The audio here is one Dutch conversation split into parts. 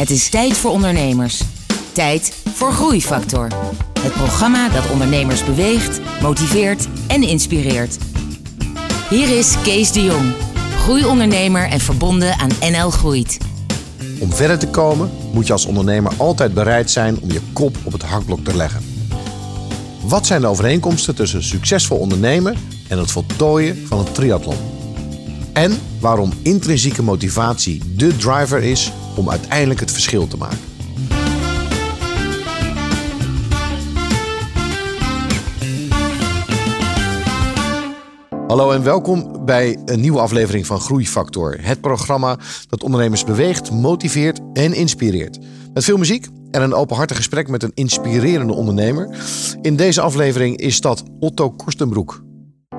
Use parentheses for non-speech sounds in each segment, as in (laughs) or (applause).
Het is tijd voor ondernemers. Tijd voor Groeifactor. Het programma dat ondernemers beweegt, motiveert en inspireert. Hier is Kees de Jong, groeiondernemer en verbonden aan NL Groeit. Om verder te komen moet je als ondernemer altijd bereid zijn om je kop op het hakblok te leggen. Wat zijn de overeenkomsten tussen succesvol ondernemen en het voltooien van een triathlon? En waarom intrinsieke motivatie de driver is om uiteindelijk het verschil te maken. Hallo en welkom bij een nieuwe aflevering van Groeifactor. Het programma dat ondernemers beweegt, motiveert en inspireert. Met veel muziek en een openhartig gesprek met een inspirerende ondernemer. In deze aflevering is dat Otto Korstenbroek.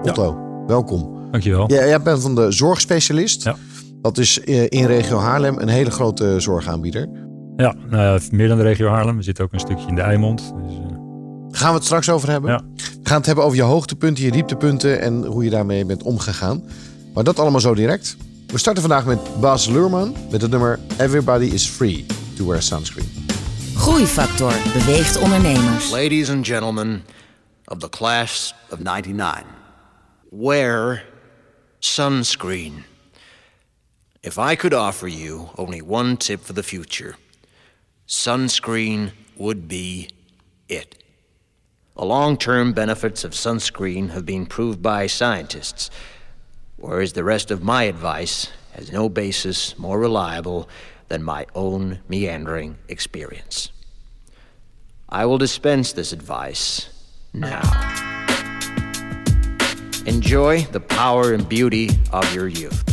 Otto, welkom. Dankjewel. Ja, jij bent van de zorgspecialist. Ja. Dat is eh, in regio Haarlem een hele grote zorgaanbieder. Ja, nou ja, meer dan de regio Haarlem. We zitten ook een stukje in de Eimond. Dus, uh... Gaan we het straks over hebben? Ja. We gaan het hebben over je hoogtepunten, je dieptepunten en hoe je daarmee bent omgegaan. Maar dat allemaal zo direct. We starten vandaag met Bas Lurman met het nummer Everybody is Free to Wear Sunscreen. Groeifactor beweegt ondernemers. Ladies and gentlemen of the class of 99, wear sunscreen. If I could offer you only one tip for the future, sunscreen would be it. The long term benefits of sunscreen have been proved by scientists, whereas the rest of my advice has no basis more reliable than my own meandering experience. I will dispense this advice now. Enjoy the power and beauty of your youth.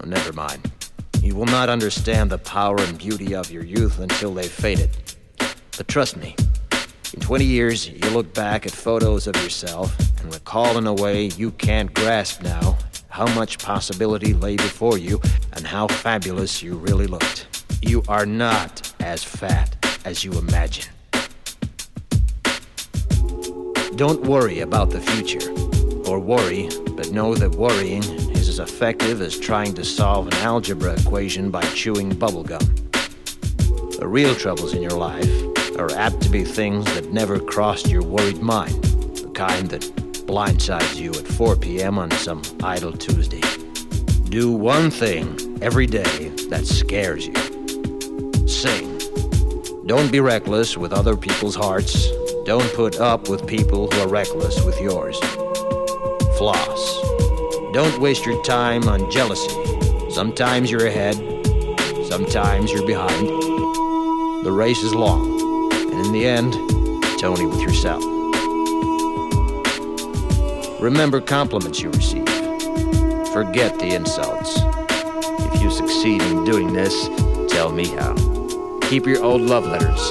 Oh, never mind. You will not understand the power and beauty of your youth until they've faded. But trust me, in 20 years, you look back at photos of yourself and recall in a way you can't grasp now how much possibility lay before you and how fabulous you really looked. You are not as fat as you imagine. Don't worry about the future, or worry, but know that worrying is as effective as trying to solve an algebra equation by chewing bubblegum. The real troubles in your life are apt to be things that never crossed your worried mind, the kind that blindsides you at 4 p.m. on some idle Tuesday. Do one thing every day that scares you. Sing. Don't be reckless with other people's hearts. Don't put up with people who are reckless with yours. Floss. Don't waste your time on jealousy. Sometimes you're ahead, sometimes you're behind. The race is long, and in the end, Tony with yourself. Remember compliments you receive. Forget the insults. If you succeed in doing this, tell me how. Keep your old love letters.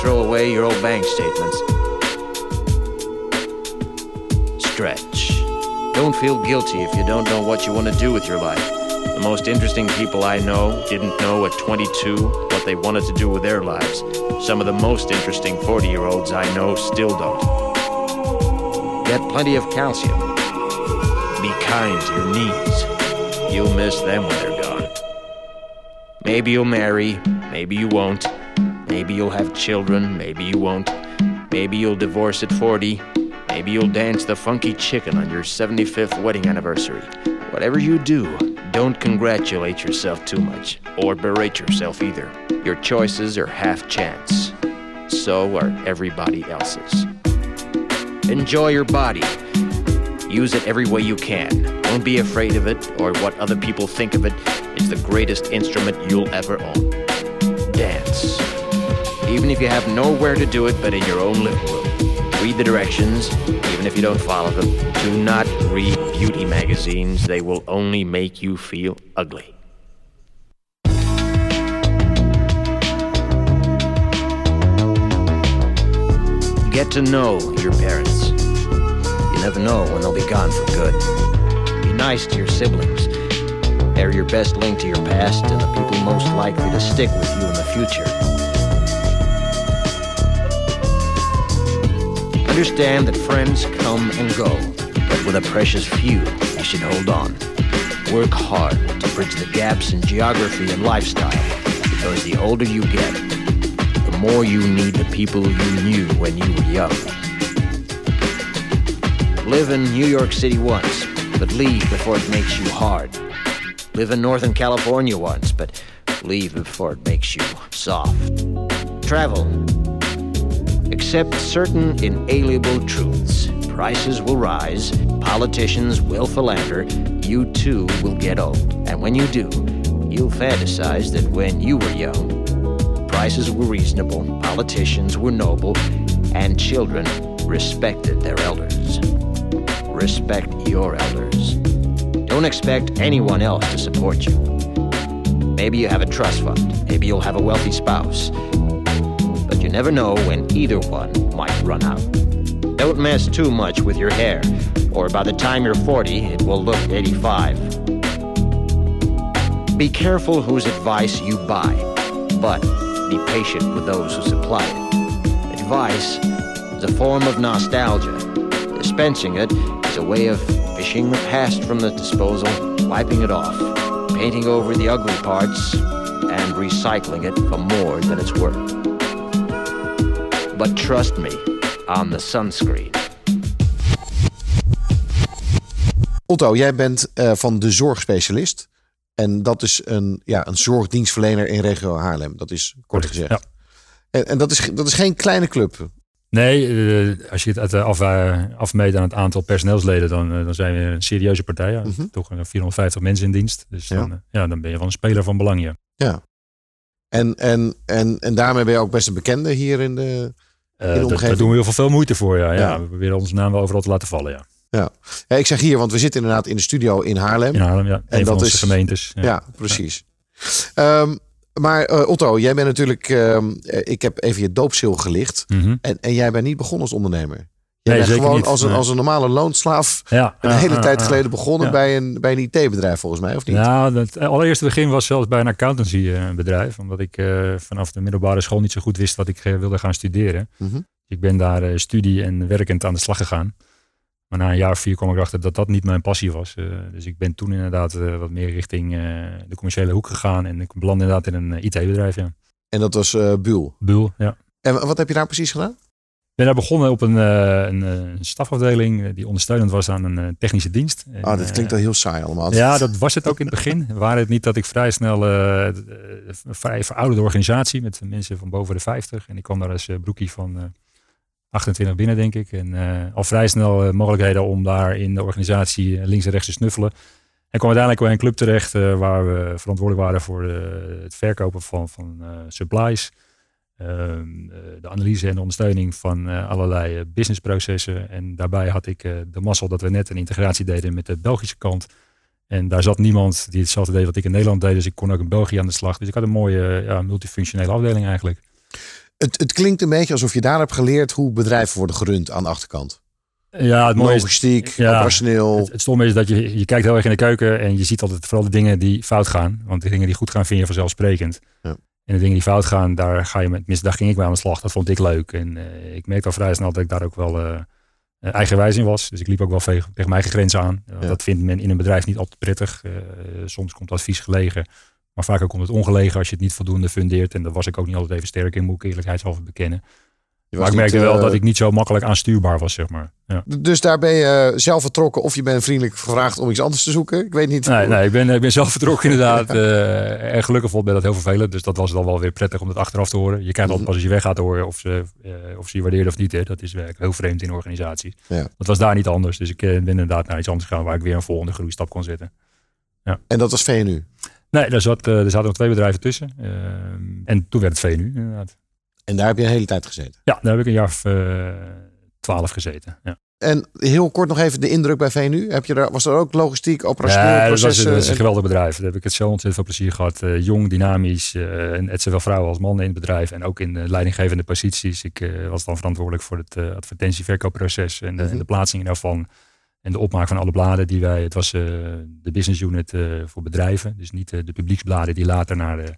Throw away your old bank statements. Stretch. Don't feel guilty if you don't know what you want to do with your life. The most interesting people I know didn't know at 22 what they wanted to do with their lives. Some of the most interesting 40 year olds I know still don't. Get plenty of calcium. Be kind to your knees. You'll miss them when they're gone. Maybe you'll marry, maybe you won't. Maybe you'll have children, maybe you won't. Maybe you'll divorce at 40. Maybe you'll dance the funky chicken on your 75th wedding anniversary. Whatever you do, don't congratulate yourself too much, or berate yourself either. Your choices are half chance. So are everybody else's. Enjoy your body. Use it every way you can. Don't be afraid of it or what other people think of it. It's the greatest instrument you'll ever own. Dance. Even if you have nowhere to do it but in your own living room. Read the directions, even if you don't follow them. Do not read beauty magazines, they will only make you feel ugly. Get to know your parents. You never know when they'll be gone for good. Be nice to your siblings. They're your best link to your past and the people most likely to stick with you in the future. Understand that friends come and go, but with a precious few, you should hold on. Work hard to bridge the gaps in geography and lifestyle, because the older you get, the more you need the people you knew when you were young. Live in New York City once, but leave before it makes you hard. Live in Northern California once, but leave before it makes you soft. Travel. Accept certain inalienable truths. Prices will rise, politicians will philander, you too will get old. And when you do, you'll fantasize that when you were young, prices were reasonable, politicians were noble, and children respected their elders. Respect your elders. Don't expect anyone else to support you. Maybe you have a trust fund, maybe you'll have a wealthy spouse, you never know when either one might run out. Don't mess too much with your hair, or by the time you're 40, it will look 85. Be careful whose advice you buy, but be patient with those who supply it. Advice is a form of nostalgia. Dispensing it is a way of fishing the past from the disposal, wiping it off, painting over the ugly parts, and recycling it for more than it's worth. But trust me on the sunscreen. Otto, jij bent eh, van de zorgspecialist. En dat is een, ja, een zorgdienstverlener in regio Haarlem. Dat is kort gezegd. Ja. En, en dat, is, dat is geen kleine club. Nee, eh, als je het uit, eh, af, afmeet aan het aantal personeelsleden, dan, dan zijn we een serieuze partij. Ja. Mhm. Toch een 450 mensen in dienst. Dus Ja. dan, ja, dan ben je wel een speler van belang. Ja. Ja. En, en, en, en daarmee ben je ook best een bekende hier in de... Eh, dat- daar doen we heel veel, veel moeite voor. Ja. Ja. Ja. We proberen onze naam wel overal te laten vallen. Ja. Ja, ik zeg hier, want we zitten inderdaad in de studio in Haarlem. In Haarlem, ja. Een En dat onze is- gemeentes. Ja. Ja, precies. Ehm, maar eh, Otto, jij bent natuurlijk... ehm, eh, ik heb even je doopsil gelicht. Mhm. En, en jij bent niet begonnen als ondernemer. Nee, bent gewoon niet. als, een, Nee. als een normale loonslaaf... ja. een hele tijd geleden begonnen bij een, bij een IT-bedrijf volgens mij, of niet? Ja, het allereerste begin was zelfs bij een accountancybedrijf. Omdat ik eh, vanaf de middelbare school niet zo goed wist wat ik eh, wilde gaan studeren. Mhm. Ik ben daar eh, studie en werkend aan de slag gegaan. Maar na een jaar of vier kwam ik erachter dat dat niet mijn passie was. Eh, dus ik ben toen inderdaad eh, wat meer richting eh, de commerciële hoek gegaan. En ik belandde inderdaad in een eh, IT-bedrijf, ja. En dat was eh Buul. Buul, ja. En wat heb je daar precies gedaan? Ik ben daar begonnen op een, eh, een, eh, een stafafdeling eh, die ondersteunend was aan een technische dienst. En, Oh, dit klinkt wel heel saai allemaal. Ja, dat was het ook in het begin. (laughs) Waar het niet dat ik vrij snel een vrij verouderde organisatie met mensen van boven de 50. En ik kwam daar als broekie van eh 28 binnen, denk ik. En al vrij snel mogelijkheden om daar in de organisatie links en rechts te snuffelen. En kwam uiteindelijk bij een club terecht waar we verantwoordelijk waren voor het verkopen van, van supplies. Ehm, eh, de analyse en de ondersteuning van eh, allerlei eh, businessprocessen. En daarbij had ik de mazzel dat we net een integratie deden met de Belgische kant. En daar zat niemand die hetzelfde deed wat ik in Nederland deed. Dus ik kon ook in België aan de slag. Dus ik had een mooie ja, multifunctionele afdeling eigenlijk. Het, het klinkt een beetje alsof je daar hebt geleerd hoe bedrijven worden gerund aan de achterkant. Ja, het mooie is, Logistiek, ja, operationeel. het, het stomme is dat je, je kijkt heel erg in de keuken en je ziet altijd vooral de dingen die fout gaan. Want de dingen die goed gaan vind je vanzelfsprekend. Ja. En de dingen die fout gaan, daar ga je met, daar ging ik mee aan de slag. Dat vond ik leuk. En eh, ik merkte al vrij snel dat ik daar ook wel eh, eigenwijs in was. Dus ik liep ook wel tegen, mijn eigen grenzen aan. Ja. Dat vindt men in een bedrijf niet altijd prettig. Soms komt advies gelegen. Maar vaak ook komt het ongelegen als je het niet voldoende fundeert. En daar was ik ook niet altijd even sterk in, moet ik eerlijkheidshalve bekennen. Maar ik niet, merkte wel eh, dat ik niet zo makkelijk aanstuurbaar was, zeg maar. Ja. Dus daar ben je zelf vertrokken of je bent vriendelijk gevraagd om iets anders te zoeken. Ik weet niet. Nee, nee ik, ben, ik ben zelf vertrokken (laughs) inderdaad. eh en gelukkig vond ik dat heel vervelend. Dus dat was dan wel weer prettig om het achteraf te horen. Je krijgt altijd pas als je weg gaat horen of ze, eh, of ze je waarderen of niet. Hè. Dat is werkelijk heel vreemd in een organisatie. Ja. Dat was daar niet anders. Dus ik eh, ben inderdaad naar iets anders gegaan waar ik weer een volgende groeistap kon zetten. En dat was VNU. Nee, daar, zat, eh, er zaten nog twee bedrijven tussen. Eh, en toen werd het VNU inderdaad. En daar heb je een hele tijd gezeten. Ja, daar heb ik een jaar of eh, twaalf gezeten. Ja. En heel kort nog even de indruk bij VNU. Heb je daar, was er ook logistiek, operationeel Ja, dat, was, dat is een en- geweldig bedrijf. Daar heb ik het zo ontzettend veel plezier gehad. Eh, jong, dynamisch. eh, en het zowel vrouwen als mannen in het bedrijf. En ook in de leidinggevende posities. Ik was dan verantwoordelijk voor het advertentieverkoopproces. En de, Mhm. en de plaatsingen daarvan. En de opmaak van alle bladen die wij... Het was de business unit voor bedrijven. Dus niet de publieksbladen die later naar, de,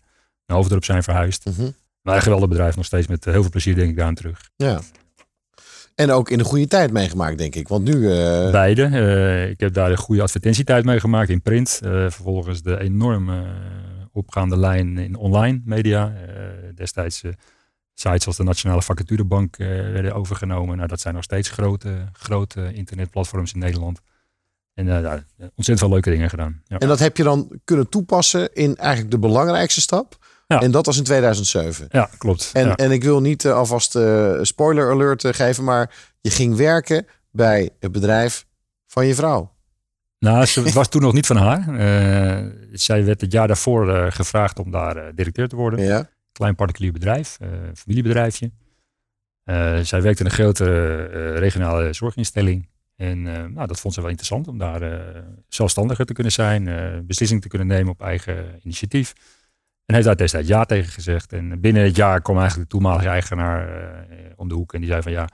naar Hoofddorp zijn verhuisd. Mhm. Maar een geweldig bedrijf. Nog steeds met eh, heel veel plezier denk ik daar aan terug. Ja. En ook in een goede tijd meegemaakt, denk ik. Want nu... eh, Beide. Eh, ik heb daar een goede advertentietijd mee gemaakt in print. Vervolgens de enorme opgaande lijn in online media. destijds sites als de Nationale Vacaturebank werden overgenomen. Nou, dat zijn nog steeds grote, grote internetplatforms in Nederland. En uh, ontzettend veel leuke dingen gedaan. Ja. En dat heb je dan kunnen toepassen in eigenlijk de belangrijkste stap. Ja. En dat was in 2007. Ja, klopt. En, en ik wil niet uh, alvast uh, spoiler alert geven, maar je ging werken bij het bedrijf van je vrouw. Nou, ze (laughs) was toen nog niet van haar. zij werd het jaar daarvoor gevraagd om daar directeur te worden. Ja. Klein particulier bedrijf, familiebedrijfje. zij werkte in een grote regionale zorginstelling. En nou, dat vond ze wel interessant om daar zelfstandiger te kunnen zijn, uh, beslissing te kunnen nemen op eigen initiatief. En heeft daar destijds ja tegen gezegd. En binnen het jaar kwam eigenlijk de toenmalige eigenaar om de hoek en die zei van ja,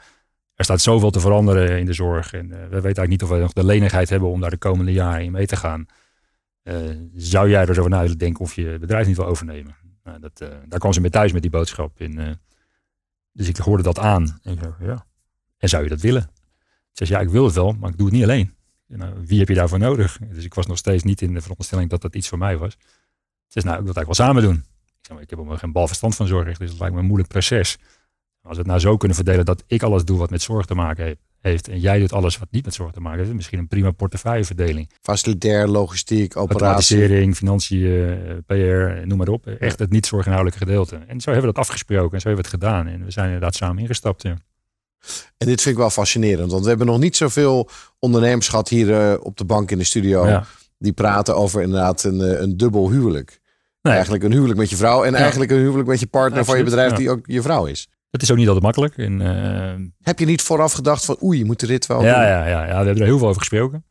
er staat zoveel te veranderen in de zorg. En we weten eigenlijk niet of we nog de lenigheid hebben om daar de komende jaren in mee te gaan. zou jij er zo van willen denken of je het bedrijf niet wil overnemen? Nou, dat, daar kwam ze mee thuis met die boodschap. En, dus ik hoorde dat aan. En ik ja. En zou je dat willen? zei, ja, ik wil het wel, maar ik doe het niet alleen. Nou, wie heb je daarvoor nodig? Dus ik was nog steeds niet in de veronderstelling dat dat iets voor mij was. Ze nou, ik wil het eigenlijk wel samen doen. Ik zei, maar ik heb er geen balverstand van zorg, dus het lijkt me een moeilijk proces. Als we het nou zo kunnen verdelen dat ik alles doe wat met zorg te maken heeft, en jij doet alles wat niet met zorg te maken heeft, misschien een prima portefeuilleverdeling. Facilitair, logistiek, operatie. Automatisering, financiën, PR, noem maar op. Echt het niet zorginhoudelijke gedeelte. En zo hebben we dat afgesproken en zo hebben we het gedaan. En we zijn inderdaad samen ingestapt. Ja. En dit vind ik wel fascinerend, want we hebben nog niet zoveel ondernemers gehad hier uh, op de bank in de studio. Die praten over inderdaad een, eh, een dubbel huwelijk. Nee. Eigenlijk een huwelijk met je vrouw en eigenlijk een huwelijk met je partner van je bedrijf die ook je vrouw is. Dat is ook niet altijd makkelijk. En, uh, Heb je niet vooraf gedacht van oei, je moet dit wel ja, doen? Ja, ja, ja, we hebben er heel veel over gesproken.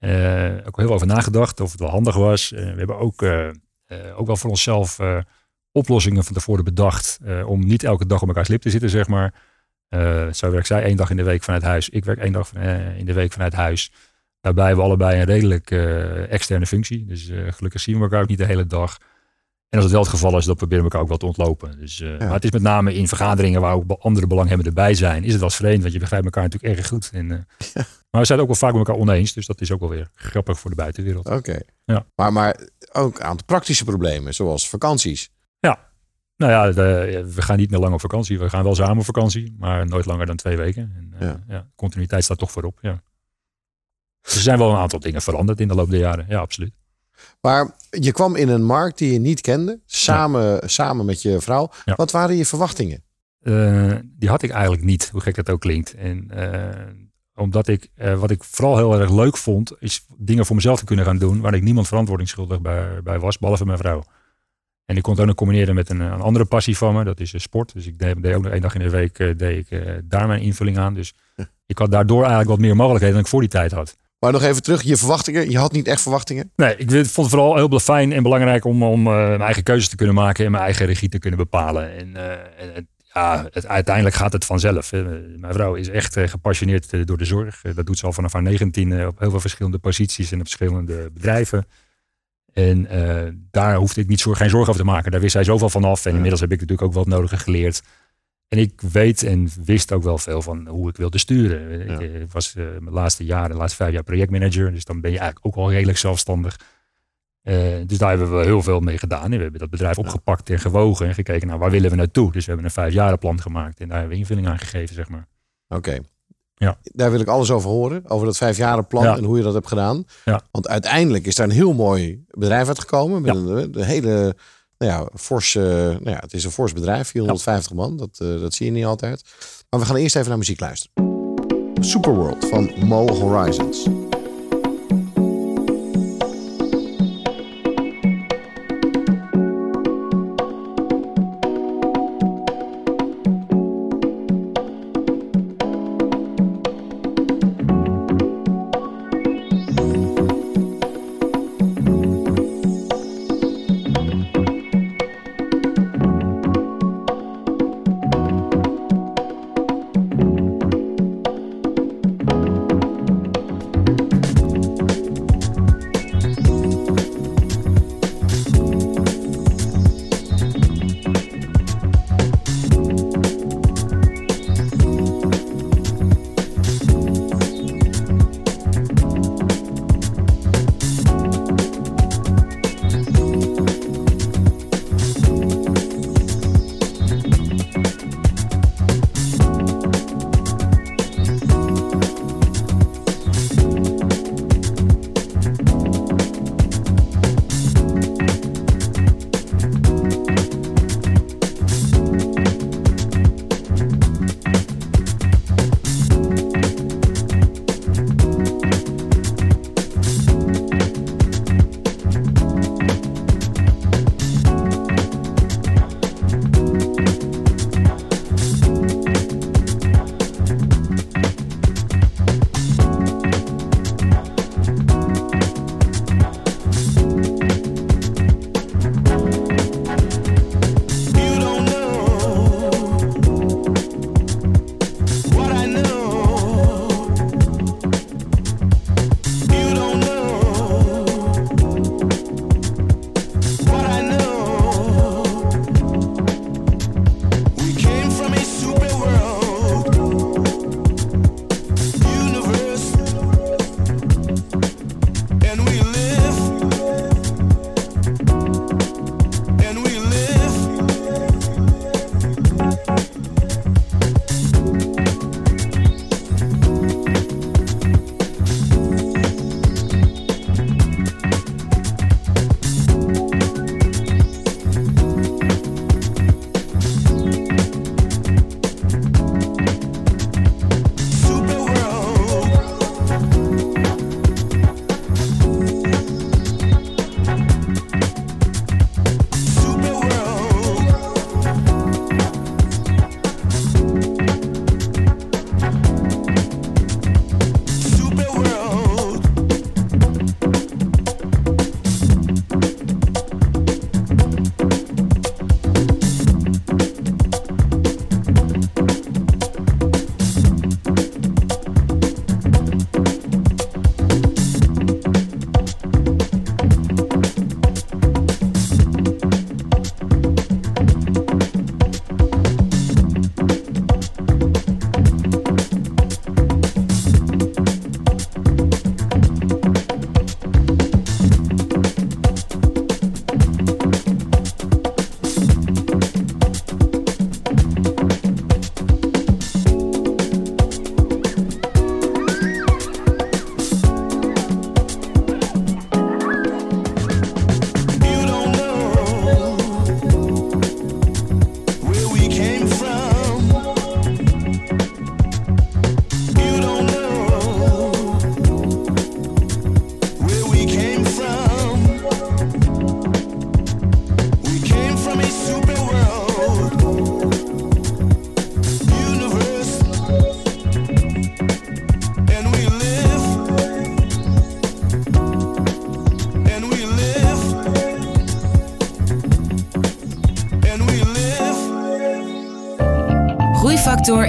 Uh, ook heel veel over nagedacht of het wel handig was. we hebben ook, ook wel voor onszelf oplossingen van tevoren bedacht. om niet elke dag op elkaar slip te zitten, zeg maar. Zo werkt zij één dag in de week vanuit huis. Ik werk één dag in de week vanuit huis. Daarbij hebben we allebei een redelijk uh, externe functie. Dus gelukkig zien we elkaar ook niet de hele dag. En als het wel het geval is, dan proberen we elkaar ook wel te ontlopen. Dus, ja. Maar het is met name in vergaderingen waar ook andere belanghebbenden erbij zijn, is het wel vreemd, want je begrijpt elkaar natuurlijk erg goed. En, (laughs) ja. Maar we zijn het ook wel vaak met elkaar oneens, dus dat is ook wel weer grappig voor de buitenwereld. Oké. Ja. Maar, maar ook aan praktische problemen, zoals vakanties. Ja, nou ja, we gaan niet meer lang op vakantie. We gaan wel samen op vakantie, maar nooit langer dan twee weken. En, uh, ja. ja. continuïteit staat toch voorop. Ja. Dus er zijn wel een aantal dingen veranderd in de loop der jaren. Ja, absoluut. Maar je kwam in een markt die je niet kende, samen, samen met je vrouw. Wat waren je verwachtingen? Uh, die had ik eigenlijk niet, hoe gek dat ook klinkt. En uh, omdat ik, wat ik vooral heel erg leuk vond, is dingen voor mezelf te kunnen gaan doen waar ik niemand verantwoordingsschuldig bij, bij was, behalve mijn vrouw. En ik kon het ook nog combineren met een, een andere passie van me. Dat is sport. Dus ik deed, deed, ook nog één dag in de week deed ik, daar mijn invulling aan. Dus ik had daardoor eigenlijk wat meer mogelijkheden dan ik voor die tijd had. Maar nog even terug, je verwachtingen. Je had niet echt verwachtingen? Nee, ik vond het vooral heel fijn en belangrijk om, om uh, mijn eigen keuzes te kunnen maken en mijn eigen regie te kunnen bepalen. En, en ja, het, uiteindelijk gaat het vanzelf. Mijn vrouw is echt gepassioneerd door de zorg. dat doet ze al vanaf haar 19 op heel veel verschillende posities en op verschillende bedrijven. En uh, daar hoefde ik niet zo, geen zorgen over te maken. Daar wist hij zoveel van af. En inmiddels heb ik natuurlijk ook het nodige geleerd. En ik weet en wist ook wel veel van hoe ik wilde sturen. Ja. Ik, ik, was uh, mijn laatste jaren, de laatste vijf jaar projectmanager. Dus dan ben je eigenlijk ook al redelijk zelfstandig. Uh, dus daar hebben we heel veel mee gedaan. we hebben dat bedrijf opgepakt en gewogen en gekeken naar waar willen we naartoe. Dus we hebben een vijfjarenplan gemaakt en daar hebben we invulling aan gegeven, zeg maar. Oké. Ja. Daar wil ik alles over horen. Over dat vijfjarenplan ja. en hoe je dat hebt gedaan. Ja. Want uiteindelijk is daar een heel mooi bedrijf uitgekomen. Met een, een, hele nou ja, forse, nou ja, het is een fors bedrijf, 450 man. Dat, uh, dat zie je niet altijd. Maar we gaan eerst even naar muziek luisteren. Superworld van Mo Horizons.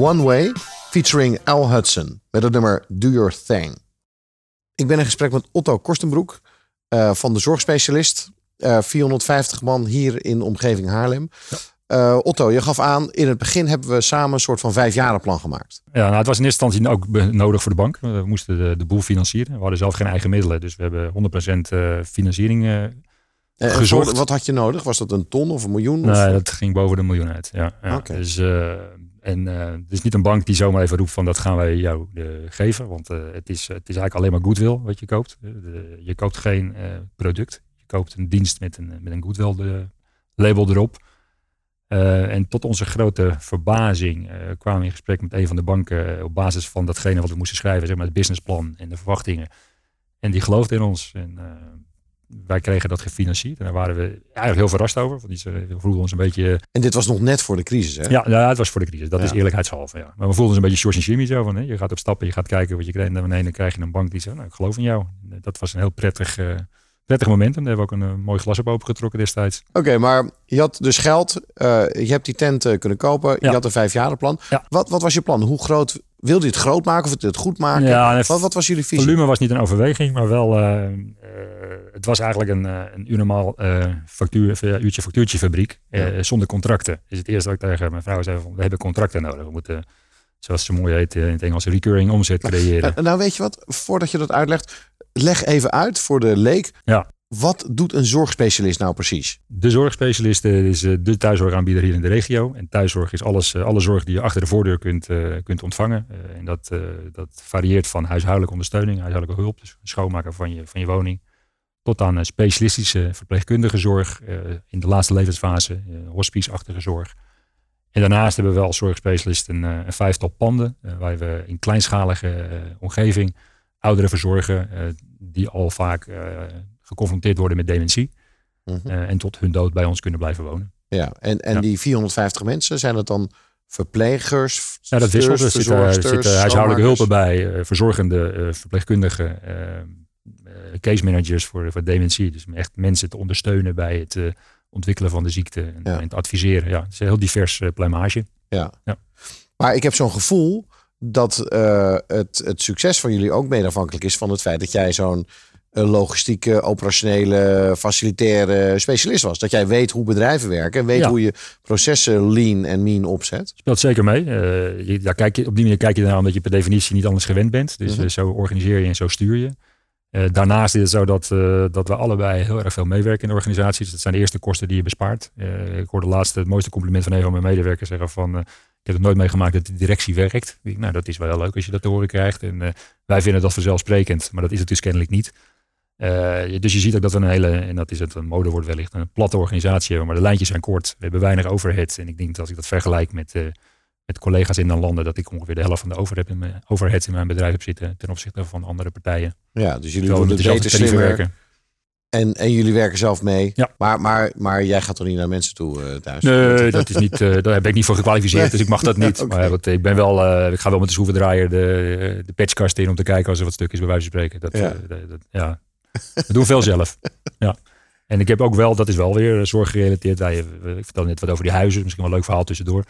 One Way featuring Al Hudson met het nummer Do Your Thing. Ik ben in gesprek met Otto Korstenbroek uh, van de zorgspecialist. Uh, eh, 450 man hier in de omgeving Haarlem. Uh, Otto, je gaf aan, in het begin hebben we samen een soort van vijfjarenplan gemaakt. Ja, nou, het was in eerste instantie ook nodig voor de bank. We moesten de, de boel financieren. We hadden zelf geen eigen middelen, dus we hebben 100% financiering gezorgd. Wat had je nodig? Was dat een ton of een miljoen? Nee, of? dat ging boven de miljoen uit. Ja, ja. Okay. Dus en uh, het is niet een bank die zomaar even roept van dat gaan wij jou uh, geven. Want uh, het, is, het is eigenlijk alleen maar goodwill wat je koopt. je koopt geen product. Je koopt een dienst met een, met een goodwill label erop. en tot onze grote verbazing kwamen we in gesprek met een van de banken op basis van datgene wat we moesten schrijven, zeg maar het businessplan en de verwachtingen. En die geloofde in ons. En wij kregen dat gefinancierd. En daar waren we eigenlijk heel verrast over. Want die vroegen ons een beetje... En dit was nog net voor de crisis, hè? Ja, ja het was voor de crisis. Dat is eerlijkheidshalve, ja. Maar we voelden ons een beetje George en Jimmy zo van... Hè? Je gaat op stappen, je gaat kijken wat je krijgt. En dan krijg je een bank die zegt, nou, ik geloof in jou. Dat was een heel prettig, uh, prettig moment. En daar hebben we ook een uh, mooi glas op opengetrokken destijds. Oké, maar je had dus geld. Uh, je hebt die tent kunnen kopen. Je had een vijfjarenplan. Ja. Wat, wat was je plan? Hoe groot wilde je het groot maken of het, goed maken? Ja, wat, wat was jullie visie? Volume was niet een overweging, maar wel, eh, eh, het was eigenlijk een, eh, een uur normaal eh, factuur, uurtje factuurtje fabriek, Ja. zonder contracten. Is het eerste wat ik tegen mijn vrouw zei, van, we hebben contracten nodig. We moeten, zoals ze mooi heet in het Engels, recurring omzet creëren. Eh, nou, weet je wat? Voordat je dat uitlegt, leg even uit voor de leek. Ja. Wat doet een zorgspecialist nou precies? De zorgspecialist eh, is eh, de thuiszorgaanbieder hier in de regio. En thuiszorg is alles, eh, alle zorg die je achter de voordeur kunt, kunt ontvangen. En dat, dat varieert van huishoudelijke ondersteuning, huishoudelijke hulp, dus schoonmaken van je, van je woning, tot aan specialistische verpleegkundige zorg in de laatste levensfase, hospice-achtige zorg. En daarnaast hebben we als zorgspecialist een, een vijftal panden, waar we in kleinschalige omgeving ouderen verzorgen, die al vaak geconfronteerd worden met dementie. Mhm. Eh, en tot hun dood bij ons kunnen blijven wonen. Ja, en, en Ja. die 450 mensen, zijn het dan verplegers? Ja, dat wisselt. Er zitten, er verzorgsters, zitten huishoudelijke hulpen bij, eh, verzorgende eh, verpleegkundigen, eh, eh, case managers voor, voor dementie. Dus om echt mensen te ondersteunen bij het eh, ontwikkelen van de ziekte en, Ja. en adviseren. Ja, het is een heel divers pluimage. Ja. Ja. Maar ik heb zo'n gevoel dat eh, het, het succes van jullie ook mede afhankelijk is van het feit dat jij zo'n eh, logistieke, operationele, facilitaire specialist was. Dat jij weet hoe bedrijven werken en weet Ja. hoe je processen lean en mean opzet. Speelt zeker mee. Eh, je, daar kijk je, op die manier kijk je ernaar omdat je per definitie niet anders gewend bent. Dus Mhm. eh, zo organiseer je en zo stuur je. Eh, daarnaast is het zo dat, dat we allebei heel erg veel meewerken in de organisatie. Dus dat zijn de eerste kosten die je bespaart. Ik hoorde laatst het mooiste compliment van een van mijn medewerkers zeggen van... ik heb het nooit meegemaakt dat de directie werkt. Nou, dat is wel heel leuk als je dat te horen krijgt. En wij vinden dat vanzelfsprekend, maar dat is het dus kennelijk niet. Eh, dus je ziet ook dat we een hele, en dat is het een modewoord wellicht, een platte organisatie hebben. Maar de lijntjes zijn kort. We hebben weinig overhead. En ik denk dat als ik dat vergelijk met, eh, met collega's in dan landen, dat ik ongeveer de helft van de overhead in mijn, overhead in mijn bedrijf heb zitten ten opzichte van andere partijen. Ja, dus jullie Terwijl dezelfde beter slimmer. werken. En, en jullie werken zelf mee. Ja. Maar, maar, maar jij gaat toch niet naar mensen toe eh, thuis? Nee, dat is niet, eh, daar ben ik niet voor gekwalificeerd, Nee. dus ik mag dat niet. (laughs) Maar wat, ik ben wel, ik ga wel met de schroevendraaier de, de patchkast in om te kijken als er wat stuk is, bij wijze van spreken. Dat, Ja. ja. dat, dat- ja. We doen veel zelf. Ja. En ik heb ook wel, dat is wel weer zorggerelateerd. Wij, we- ik vertel net wat over die huizen, misschien wel een leuk verhaal tussendoor.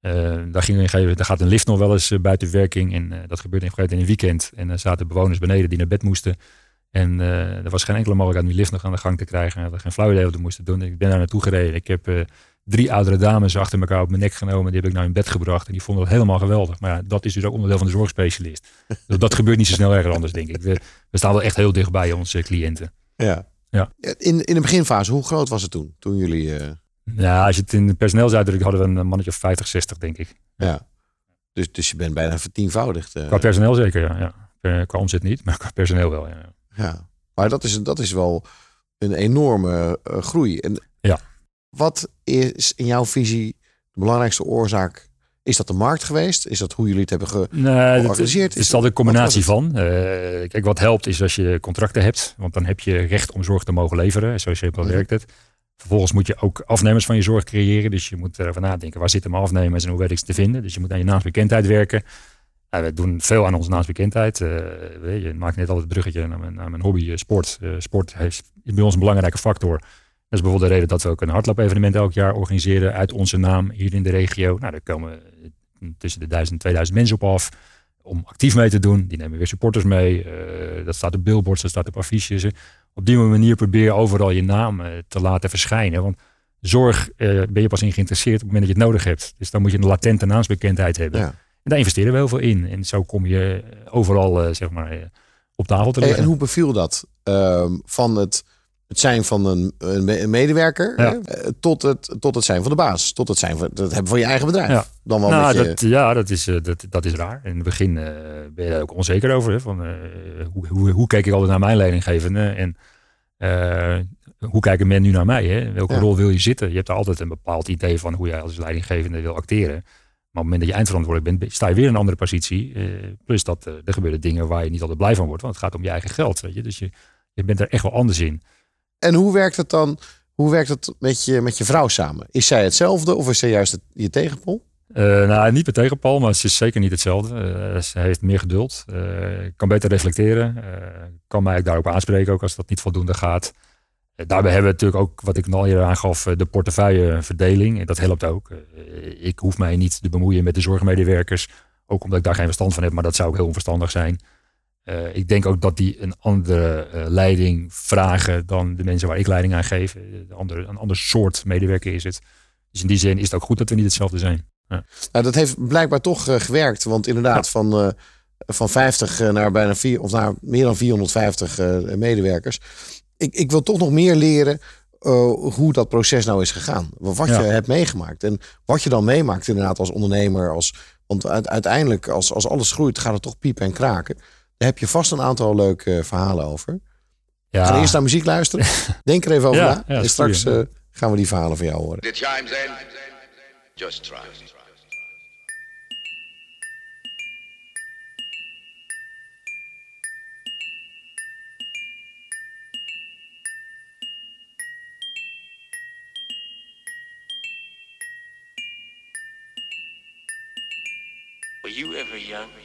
Eh, daar, ging daar gaat een lift nog wel eens eh, buiten werking. En eh, dat gebeurde in, in een weekend. En er zaten bewoners beneden die naar bed moesten. En eh, er was geen enkele mogelijkheid om die lift nog aan de gang te krijgen. We hadden geen flauw idee wat we moesten doen. Ik ben daar naartoe gereden. Ik heb eh, drie oudere dames achter elkaar op mijn nek genomen. Die heb ik naar hun bed gebracht. En die vonden het helemaal geweldig. Maar ja, dat is dus ook onderdeel van de zorgspecialist. Dus dat gebeurt niet zo snel ergens anders, denk ik. We, we staan wel echt heel dicht bij onze cliënten. Ja. Ja. In, in de beginfase, hoe groot was het toen? Toen jullie... eh, Ja, als je het in de personeels uitdrukt, hadden we een mannetje of 50, 60, denk ik. ja. Dus, dus je bent bijna vertienvoudigd. eh. Qua personeel zeker, ja. ja. Per- Qua omzet niet, maar qua personeel wel, ja. Ja, maar dat is, dat is wel een enorme eh, groei. En Ja. Wat is in jouw visie de belangrijkste oorzaak? Is dat de markt geweest? Is dat hoe jullie het hebben ge... Georganiseerd het is is altijd een combinatie van. Eh, kijk, wat helpt is als je contracten hebt. Want dan heb je recht om zorg te mogen leveren. Zo simpel Mhm. werkt het. Vervolgens moet je ook afnemers van je zorg creëren. Dus je moet erover nadenken. Waar zitten mijn afnemers en hoe weet ik ze te vinden? Dus je moet aan je naamsbekendheid werken. Nou, we doen veel aan onze naamsbekendheid. Eh, je, maakt net al het bruggetje naar mijn, naar mijn hobby eh, sport. Sport heeft, is bij ons een belangrijke factor. Dat is bijvoorbeeld de reden dat we ook een hardloop-evenement elk jaar organiseren uit onze naam hier in de regio. Nou, daar komen tussen de 1000 en 2000 mensen op af om actief mee te doen. Die nemen weer supporters mee. Eh, dat staat op billboards, dat staat op affiches. Op die manier probeer je overal je naam eh, te laten verschijnen. Want zorg eh, ben je pas in geïnteresseerd op het moment dat je het nodig hebt. Dus dan moet je een latente naamsbekendheid hebben. Ja. En daar investeren we heel veel in. En zo kom je overal eh, zeg maar, eh, op tafel te En, liggen. en hoe beviel dat? Ehm, van het, het zijn van een, een me- een medewerker Ja. hè, tot, het, tot het zijn van de baas. Tot het zijn van het hebben van je eigen bedrijf. Ja. Dan wel nou, met je, dat, ja, dat is, eh, dat, dat is raar. In het begin eh, ben je daar ook onzeker over. Hè, van, eh, hoe, hoe, hoe keek ik altijd naar mijn leidinggevende? En eh, hoe kijken men nu naar mij? Hè? Welke Ja. rol wil je zitten? Je hebt er altijd een bepaald idee van hoe jij als leidinggevende wil acteren. Maar op het moment dat je eindverantwoordelijk bent, sta je weer in een andere positie. Plus dat er gebeuren dingen waar je niet altijd blij van wordt. Want het gaat om je eigen geld. Weet je? Dus je, je bent er echt wel anders in. En hoe werkt het dan? Hoe werkt het met je, met je vrouw samen? Is zij hetzelfde of is zij juist je tegenpol? Eh, nou, niet per tegenpal, maar ze is zeker niet hetzelfde. Eh, ze heeft meer geduld, eh, kan beter reflecteren, kan mij ook daarop aanspreken, ook als dat niet voldoende gaat. Daarbij hebben we natuurlijk ook, wat ik al eerder aangaf, de portefeuilleverdeling. Dat helpt ook. Ik hoef mij niet te bemoeien met de zorgmedewerkers Ook omdat ik daar geen verstand van heb, maar dat zou ook heel onverstandig zijn. Eh, ik denk ook dat die een andere uh, leiding vragen dan de mensen waar ik leiding aan geef. Een andere, een ander soort medewerker is het. Dus in die zin is het ook goed dat we niet hetzelfde zijn. Ja. Nou, dat heeft blijkbaar toch uh, gewerkt. Want inderdaad, ja. van, van 50 naar bijna vier, of naar meer dan 450 medewerkers. Ik, ik wil toch nog meer leren hoe dat proces nou is gegaan. Wat ja. je hebt meegemaakt. En wat je dan meemaakt inderdaad als ondernemer. Als, want uiteindelijk, als, als alles groeit, gaat het toch piepen en kraken. Daar heb je vast een aantal leuke verhalen over. Ja. We gaan eerst naar muziek luisteren. (laughs) Denk er even over ja, na. Ja, en straks uh, gaan we die verhalen van jou horen. The chimes in. Just try. Were you ever young?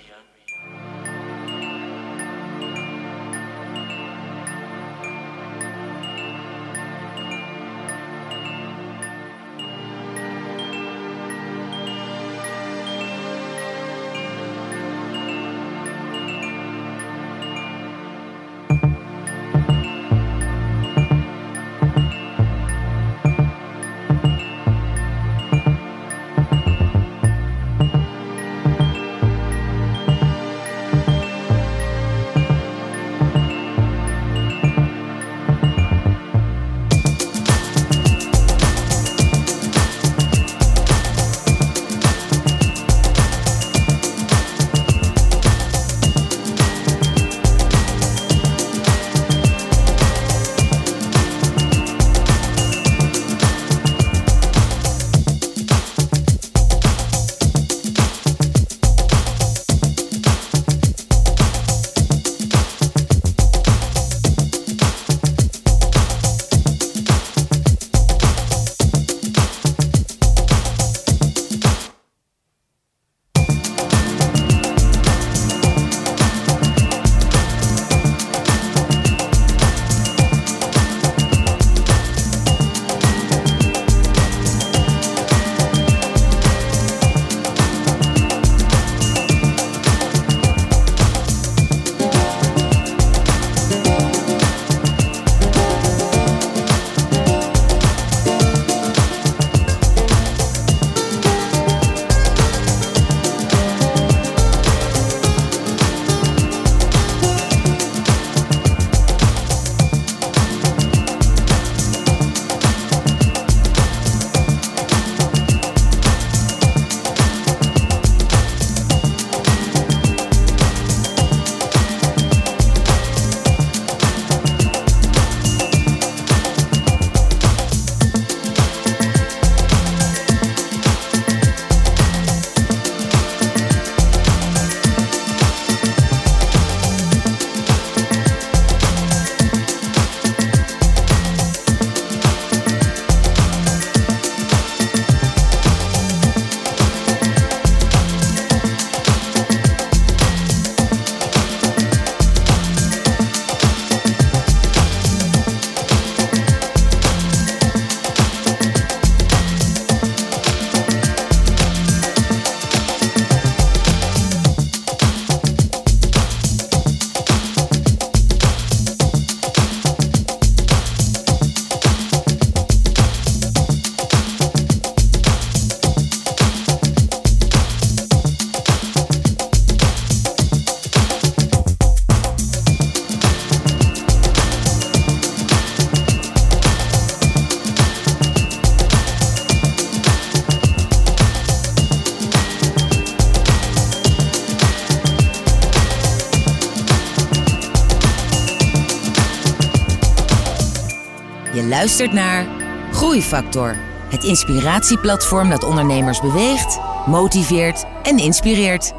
Luistert naar Groeifactor. Het inspiratieplatform dat ondernemers beweegt, motiveert en inspireert.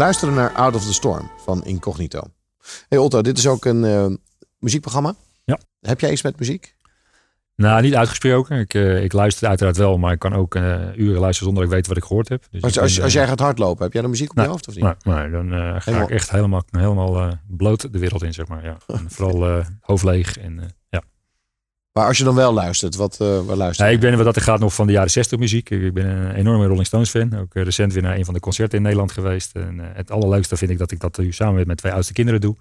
Luisterde naar Out of the Storm van Incognito. Hey Otto, dit is ook een eh, muziekprogramma. Ja. Heb jij iets met muziek? Nou, niet uitgesproken. Ik, eh, ik luister uiteraard wel, maar ik kan ook eh, uren luisteren zonder dat ik weet wat ik gehoord heb. Dus Als, als, ben, als jij gaat hardlopen, heb jij de muziek op je hoofd of niet? Nee, nee, dan eh, ga Helemaal- ik echt helemaal, helemaal bloot de wereld in, zeg maar. Ja. En vooral hoofd leeg. En. Maar als je dan wel luistert, wat, eh waar luister Ja, je? ik ben wat dat er gaat nog van de jaren 60 muziek. Ik ben een enorme Rolling Stones fan. Ook eh, recent weer naar een van de concerten in Nederland geweest. En eh, het allerleukste vind ik dat ik dat nu samen met mijn twee oudste kinderen doe.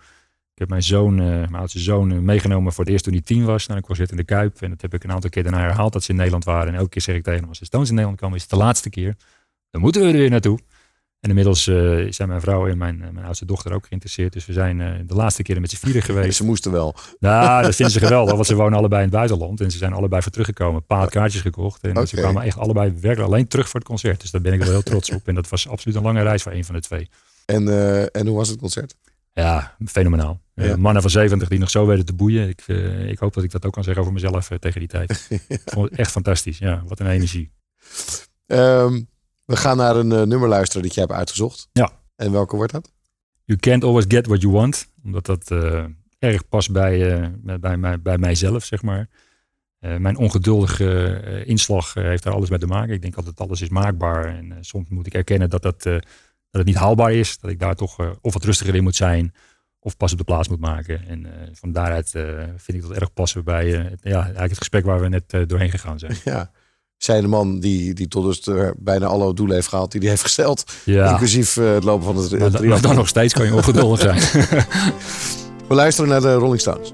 Ik heb mijn zoon, mijn oudste zoon, meegenomen voor het eerst toen hij tien was naar een concert in de Kuip. En dat heb ik een aantal keer daarna herhaald dat ze in Nederland waren. En elke keer zeg ik tegen hem, als de Stones in Nederland komen, is het de laatste keer. Dan moeten we er weer naartoe. En inmiddels eh, zijn mijn vrouw en mijn, eh, mijn oudste dochter ook geïnteresseerd. Dus we zijn eh, de laatste keren met z'n vieren (laughs) geweest. Ze moesten wel. Nou, dat vinden ze (laughs) geweldig, want ze wonen allebei in het buitenland. En ze zijn allebei voor teruggekomen. Had kaartjes gekocht. En ze kwamen echt allebei werkelijk alleen terug voor het concert. Dus daar ben ik wel heel trots op. En dat was absoluut een lange reis voor een van de twee. En, en hoe was het concert? Ja, fenomenaal. Ja. mannen van 70 die nog zo weten te boeien. Ik, ik hoop dat ik dat ook kan zeggen over mezelf tegen die tijd. Ik (laughs) vond het echt fantastisch. Ja, wat een energie. Ehm, we gaan naar een eh, nummer luisteren dat jij hebt uitgezocht. Ja. En welke wordt dat? You can't always get what you want. Omdat dat eh, erg past bij, eh, bij, mij, bij mijzelf, zeg maar. Mijn ongeduldige inslag heeft daar alles mee te maken. Ik denk altijd alles is maakbaar. En soms moet ik erkennen dat, dat, dat het niet haalbaar is. Dat ik daar toch of wat rustiger in moet zijn. Of pas op de plaats moet maken. En van daaruit vind ik dat erg passen bij het- ja, eigenlijk het gesprek waar we net doorheen gegaan zijn. (laughs) Ja. Zij de man die, die tot dus eh, bijna alle doelen heeft gehaald die hij heeft gesteld. Ja, Inclusief eh, het lopen van het maar, dan- maar dan nog steeds kan je ongeduldig zijn. (laughs) We luisteren naar de Rolling Stones.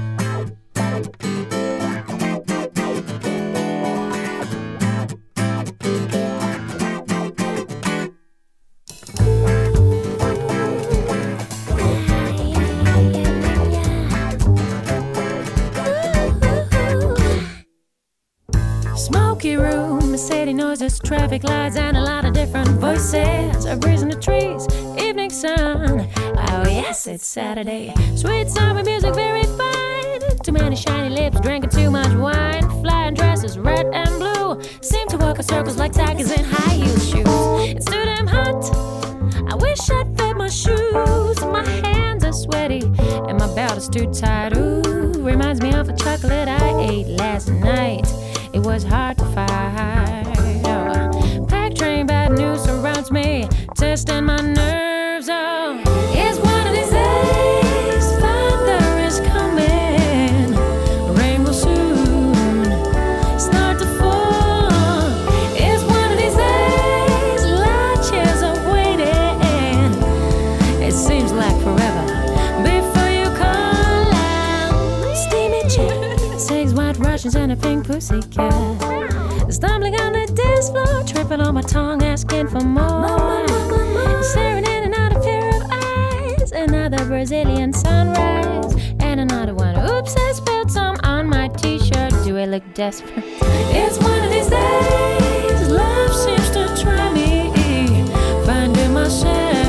City traffic lights, and a lot of different voices. A breeze in the trees, evening sun. Oh, yes, it's Saturday. Sweet summer music, very fine. Too many shiny lips, drinking too much wine. Flying dresses, red and blue. Seem to walk in circles like tigers in high heel shoes. It's too damn hot. I wish I'd fit my shoes. My hands are sweaty, and my belt is too tight. Ooh, reminds me of a chocolate I ate last night. It was hard to find. Me, testing my nerves. Oh. out. it's one of these days. Thunder is coming. Rain will soon start to fall. It's one of these days. Latches are waiting. It seems like forever before you call out. Steamy chick, six white Russians and a pink pussycat. Stumbling on dance floor, tripping on my tongue, asking for more. Staring in and out of pair of eyes. Another Brazilian sunrise, and another one. Oops, I spilled some on my t-shirt. Do I look desperate? It's one of these days. Love seems to try me. Finding myself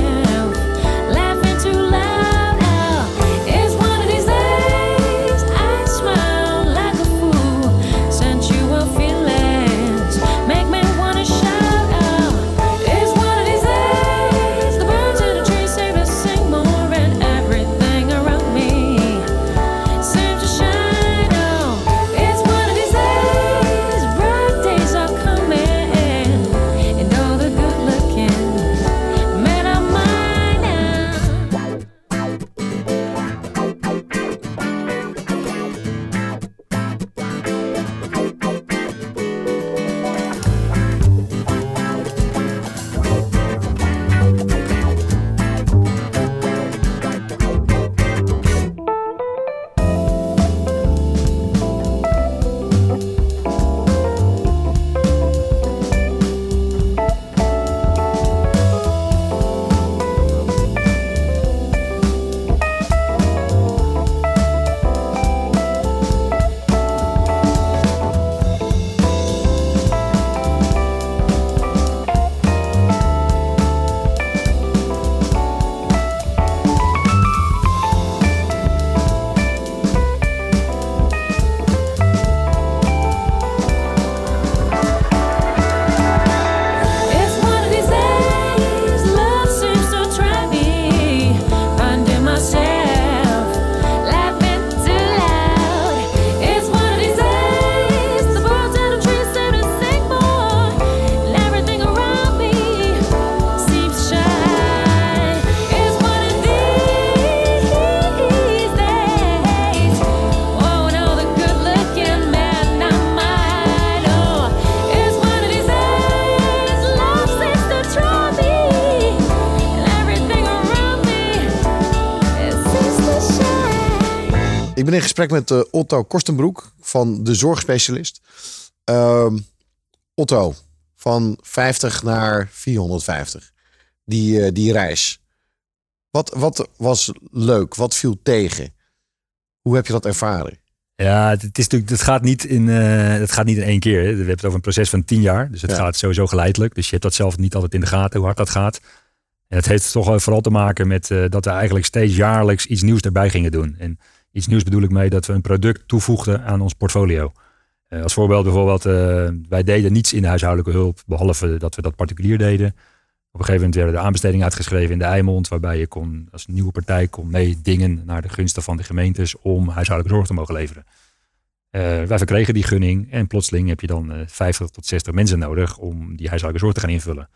ben in gesprek met eh, Otto Korstenbroek van de Zorgspecialist. Ehm, Otto, van 50 naar 450. Die, eh, die reis. Wat, wat was leuk? Wat viel tegen? Hoe heb je dat ervaren? Ja, het, is natuurlijk, het gaat niet in, het gaat niet in één keer. Hè. We hebben het over een proces van tien jaar. Dus het Ja. gaat sowieso geleidelijk. Dus je hebt dat zelf niet altijd in de gaten, hoe hard dat gaat. En het heeft toch vooral te maken met dat we eigenlijk steeds jaarlijks iets nieuws erbij gingen doen. En iets nieuws bedoel ik mee dat we een product toevoegden aan ons portfolio. Eh, als voorbeeld bijvoorbeeld, eh, wij deden niets in de huishoudelijke hulp, behalve dat we dat particulier deden. Op een gegeven moment werden de aanbestedingen uitgeschreven in de Eimond, waarbij je kon, als nieuwe partij kon meedingen naar de gunsten van de gemeentes om huishoudelijke zorg te mogen leveren. Eh, wij verkregen die gunning en plotseling heb je dan eh 50 tot 60 mensen nodig om die huishoudelijke zorg te gaan invullen.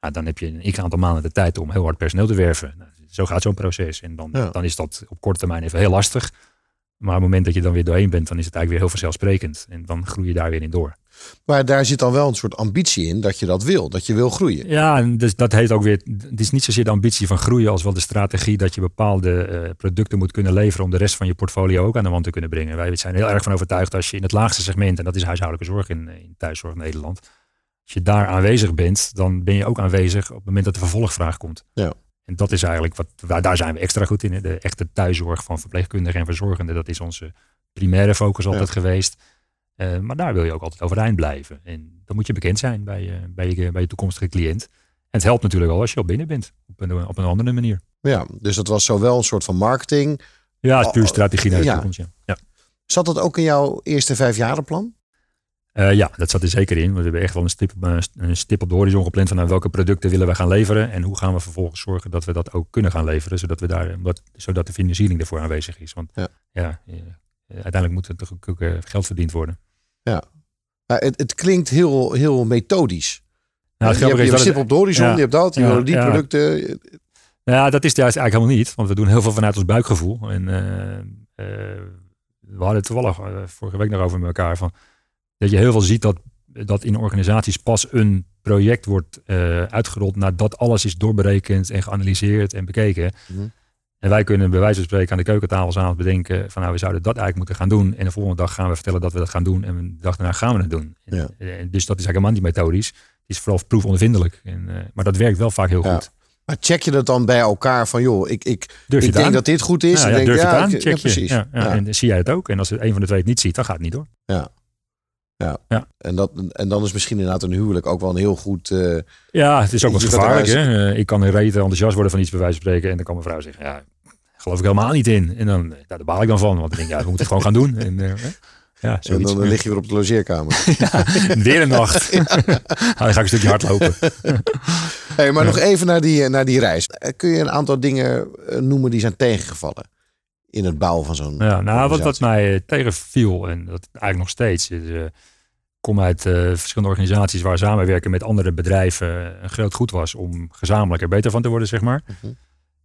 Nou, dan heb je een x aantal maanden de tijd om heel hard personeel te werven. Nou, zo gaat zo'n proces. En dan, Ja. dan is dat op korte termijn even heel lastig. Maar op het moment dat je dan weer doorheen bent, dan is het eigenlijk weer heel vanzelfsprekend. En dan groei je daar weer in door. Maar daar zit dan wel een soort ambitie in dat je dat wil. Dat je wil groeien. Ja, en dus dat heet ook weer. Het is niet zozeer de ambitie van groeien als wel de strategie dat je bepaalde eh, producten moet kunnen leveren om de rest van je portfolio ook aan de wand te kunnen brengen. Wij zijn heel erg van overtuigd als je in het laagste segment, en dat is huishoudelijke zorg in, in thuiszorg Nederland, als je daar aanwezig bent, dan ben je ook aanwezig op het moment dat de vervolgvraag komt. Ja. En dat is eigenlijk wat, daar zijn we extra goed in. De echte thuiszorg van verpleegkundigen en verzorgenden, dat is onze primaire focus altijd geweest. Eh, maar daar wil je ook altijd overeind blijven. En dan moet je bekend zijn bij, je- bij, je, bij je toekomstige cliënt. En het helpt natuurlijk al als je al binnen bent. Op een, op een andere manier. Ja, dus dat was zowel een soort van marketing. Ja, het is puur Oh, strategie naar de ja. toekomst. Ja. Ja. Zat dat ook in jouw eerste vijfjarenplan? Eh, ja, dat zat er zeker in. Want we hebben echt wel een stip, op- een stip op de horizon gepland van nou, welke producten willen we gaan leveren. En hoe gaan we vervolgens zorgen dat we dat ook kunnen gaan leveren. Zodat, we daar, omdat, zodat de financiering ervoor aanwezig is. Want Ja. ja, eh, uiteindelijk moet er toch ook eh, geld verdiend worden. Maar het, het klinkt heel, heel methodisch. Nou, je het hebt, je hebt stip op de horizon, ja, je hebt dat, je ja, die ja. producten. Ja, dat is juist eigenlijk helemaal niet. Want we doen heel veel vanuit ons buikgevoel. En eh, eh, we hadden het toevallig eh, vorige week nog over met elkaar. Van, dat je heel veel ziet dat, dat in organisaties pas een project wordt eh, uitgerold nadat alles is doorberekend en geanalyseerd en bekeken. Mhm. En wij kunnen bij wijze van spreken aan de keukentafel s'avonds bedenken van nou we zouden dat eigenlijk moeten gaan doen. En de volgende dag gaan we vertellen dat we dat gaan doen. En de dag daarna gaan we het doen. En, Ja. en dus dat is eigenlijk helemaal niet methodisch. Het is vooral proefondervindelijk. En, eh, maar dat werkt wel vaak heel Ja. goed. Maar check je dat dan bij elkaar van joh, ik, ik, Durf ik het denk aan? dat dit goed is. Ja, Ik ja, denk, durf je het ja, aan, ik- check ja, je. precies. Ja, ja. Ja. En dan zie jij het ook. En als er een van de twee het niet ziet, dan gaat het niet door. En, dat, en dan is misschien inderdaad een huwelijk ook wel een heel goed. eh, Ja, het is ook dat gevaarlijk. Hè? Eh, Ik kan een reet enthousiast worden van iets bij wijze van spreken. En dan kan mijn vrouw zeggen, ja, geloof ik helemaal niet in. En dan, eh, nou, daar baal ik dan van. Want ik denk, ja, we moeten het gewoon gaan doen. En, ja, en dan lig je weer op de logeerkamer. (laughs) Ja, weer een nacht. (laughs) nou, (laughs) dan ga ik een stukje hardlopen. hey, maar nog even naar die, naar die reis. Kun je een aantal dingen noemen die zijn tegengevallen in het bouwen van zo'n. Ja, nou, wat, wat mij tegenviel, en dat eigenlijk nog steeds, is, kom uit eh, verschillende organisaties waar samenwerken met andere bedrijven een groot goed was om gezamenlijk er beter van te worden, zeg maar. Mhm.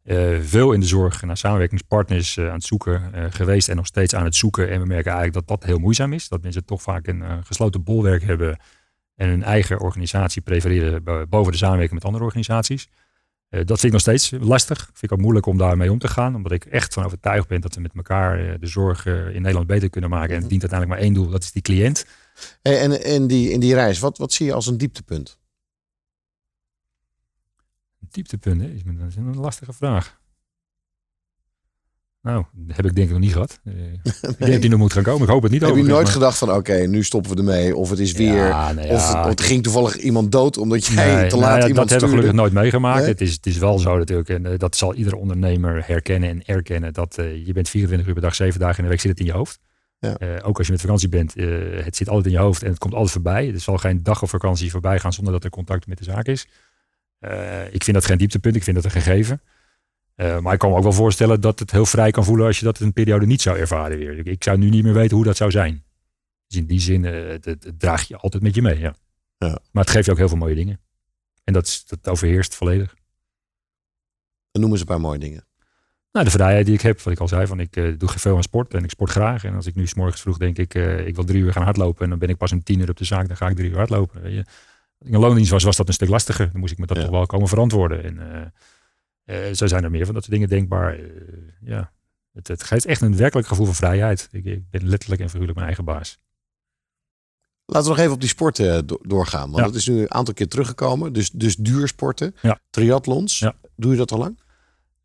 Eh, veel in de zorg naar samenwerkingspartners eh, aan het zoeken eh, geweest en nog steeds aan het zoeken. En we merken eigenlijk dat dat heel moeizaam is. Dat mensen toch vaak een eh, gesloten bolwerk hebben en hun eigen organisatie prefereren bo- boven de samenwerking met andere organisaties. Eh, dat vind ik nog steeds lastig. Vind ik ook moeilijk om daarmee om te gaan. Omdat ik echt van overtuigd ben dat we met elkaar eh, de zorg eh, in Nederland beter kunnen maken. En het dient uiteindelijk maar één doel, dat is die cliënt. En in die, in die reis, wat, wat zie je als een dieptepunt? Dieptepunt, hè, dat is een lastige vraag. Nou, dat heb ik denk ik nog niet gehad. Eh, (laughs) Ik denk dat die nog moet gaan komen. Ik hoop het niet Heb je nooit maar- gedacht van oké, nu stoppen we ermee. Of het is weer. Ja, Of, ja. of er ging toevallig iemand dood omdat jij Nee, te nou laat ja, iemand dat hebben we gelukkig nooit meegemaakt. Nee? Het, is, het is wel zo natuurlijk, en eh, dat zal iedere ondernemer herkennen en erkennen, dat eh, je bent 24 uur per dag, 7 dagen in de week zit het in je hoofd. Ja. Eh, ook als je met vakantie bent, eh, het zit altijd in je hoofd en het komt altijd voorbij. Er zal geen dag op vakantie voorbij gaan zonder dat er contact met de zaak is. Eh, ik vind dat geen dieptepunt, ik vind dat een gegeven. Maar ik kan me ook wel voorstellen dat het heel vrij kan voelen als je dat een periode niet zou ervaren weer. Ik, zou nu niet meer weten hoe dat zou zijn. Dus in die zin, het, het- het draag je altijd met je mee, ja. Ja. Maar het geeft je ook heel veel mooie dingen. En dat, is- dat overheerst volledig. Dan noemen ze een paar mooie dingen. Nou, de vrijheid die ik heb, wat ik al zei, van ik eh, doe veel aan sport en ik sport graag. En als ik nu s morgens vroeg denk ik, eh, ik wil drie uur gaan hardlopen en dan ben ik pas om tien uur op de zaak, dan ga ik drie uur hardlopen. Weet je. Als ik een loondienst was, was dat een stuk lastiger. Dan moest ik me dat Ja. toch wel komen verantwoorden. En eh, zo zijn er meer van dat soort dingen denkbaar. Ja, het, het geeft echt een werkelijk gevoel van vrijheid. Ik, ik ben letterlijk en figuurlijk mijn eigen baas. Laten we nog even op die sporten do- doorgaan. Want Ja. dat is nu een aantal keer teruggekomen. Dus, dus duursporten, Ja. triathlons. Doe je dat al lang?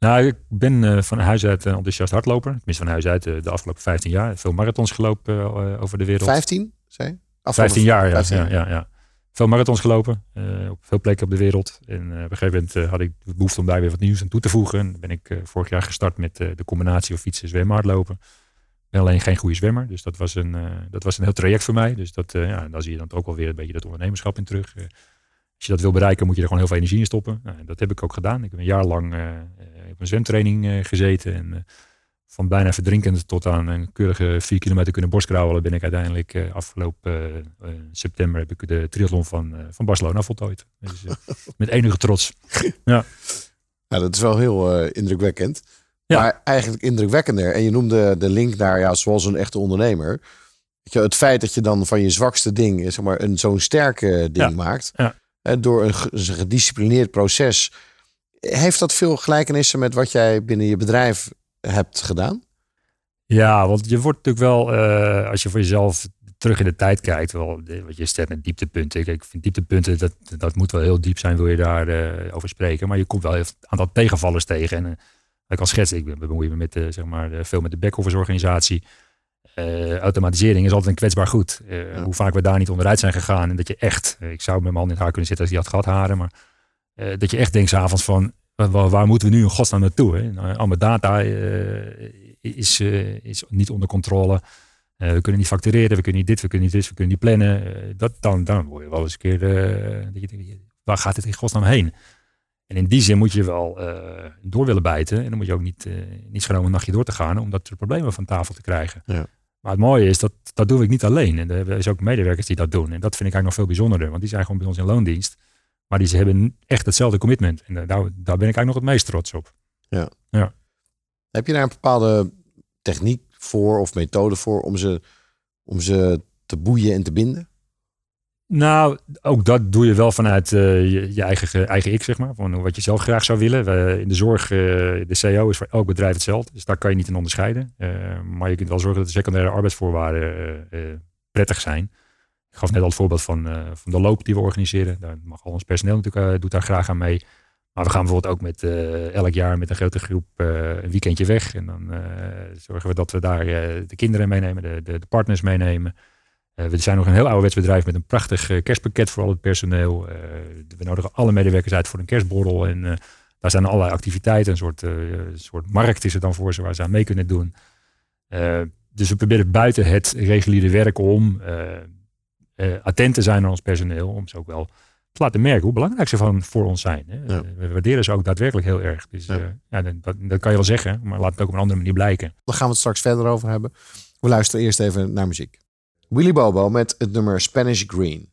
Nou, ik ben eh, van huis uit een enthousiast hardloper. Tenminste, van huis uit eh, de afgelopen 15 jaar. Veel marathons gelopen eh, over de wereld. 15, zei je? Afgelopen- 15 jaar, ja. 15 ja, ja, ja. Veel marathons gelopen, eh, op veel plekken op de wereld. En eh, op een gegeven moment eh, had ik de behoefte om daar weer wat nieuws aan toe te voegen. En ben ik eh, vorig jaar gestart met eh, de combinatie of fietsen, zwemmen, hardlopen. Ik ben alleen geen goede zwemmer, dus dat was een, eh, dat was een heel traject voor mij. Dus dat, eh, ja, daar zie je dan ook wel weer een beetje dat ondernemerschap in terug. Als je dat wil bereiken, moet je er gewoon heel veel energie in stoppen. Nou, en dat heb ik ook gedaan. Ik heb een jaar lang eh, op een zwemtraining eh, gezeten. En van bijna verdrinkend tot aan een keurige vier kilometer kunnen borstkrauwelen ben ik uiteindelijk afgelopen september heb ik de triathlon van, van Barcelona voltooid. Dus, (laughs) met enige trots. Ja, dat is wel heel indrukwekkend. Ja. Maar eigenlijk indrukwekkender. En je noemde de link naar, ja, zoals een echte ondernemer. Het feit dat je dan van je zwakste ding, zeg maar, een zo'n sterke ding Ja. maakt. Ja. Door een, ge- een gedisciplineerd proces. Heeft dat veel gelijkenissen met wat jij binnen je bedrijf hebt gedaan? Ja, want je wordt natuurlijk wel, eh, als je voor jezelf terug in de tijd kijkt, wel, wat je stelt met dieptepunten. Kijk, ik vind dieptepunten, dat, dat moet wel heel diep zijn, wil je daar eh, over spreken. Maar je komt wel een aantal tegenvallers tegen. En eh, ik al schetste, ik bemoei me met, zeg maar, veel met de back-office organisatie. Eh, automatisering is altijd een kwetsbaar goed. Eh, Hoe vaak we daar niet onderuit zijn gegaan. En dat je echt, eh, ik zou met mijn hand in het haar kunnen zitten als die had gehad haren. Maar dat je echt denkt s'avonds van, wa- wa- waar, moeten we nu in godsnaam naartoe? Hè? Nou, al mijn data is, is niet onder controle. We kunnen niet factureren, we kunnen niet dit, we kunnen niet dit, we kunnen niet plannen. Dat, dan, dan word je wel eens een keer, dat je denkt, waar gaat het in godsnaam heen? En in die zin moet je wel door willen bijten. En dan moet je ook niet, eh niet schromen een nachtje door te gaan om dat soort problemen van tafel te krijgen. Ja. Maar het mooie is, dat, dat doe ik niet alleen. En er hebben ook medewerkers die dat doen. En dat vind ik eigenlijk nog veel bijzonderder. Want die zijn gewoon bij ons in loondienst. Maar die ze hebben echt hetzelfde commitment. En daar, daar ben ik eigenlijk nog het meest trots op. Heb je daar een bepaalde techniek voor of methode voor om ze, om ze te boeien en te binden? Nou, ook dat doe je wel vanuit eh, je, eigen, ge- eigen ik, zeg maar. Van wat je zelf graag zou willen. In de zorg, eh, de CEO is voor elk bedrijf hetzelfde. Dus daar kan je niet in onderscheiden. Eh, maar je kunt wel zorgen dat de secundaire arbeidsvoorwaarden prettig zijn. Ik gaf net al het voorbeeld van, van de loop die we organiseren. Daar mag al ons personeel natuurlijk, doet daar graag aan mee. Maar we gaan bijvoorbeeld ook met elk jaar met een grote groep een weekendje weg. En dan zorgen we dat we daar de kinderen meenemen, de, de partners meenemen. Eh, we zijn nog een heel ouderwets bedrijf met een prachtig eh, kerstpakket voor al het personeel. Eh, we nodigen alle medewerkers uit voor een kerstborrel. En eh, daar zijn allerlei activiteiten. Een soort, eh, een soort markt is er dan voor ze waar ze aan mee kunnen doen. Eh, dus we proberen buiten het reguliere werk om eh, eh, attent te zijn aan ons personeel. Om ze ook wel te laten merken hoe belangrijk ze van, voor ons zijn. Hè. Ja. We waarderen ze ook daadwerkelijk heel erg. Dus Ja. eh, dat- dat kan je wel zeggen, maar laat het ook op een andere manier blijken. Daar gaan we het straks verder over hebben. We luisteren eerst even naar muziek. Willy Bobo met het nummer Spanish Green.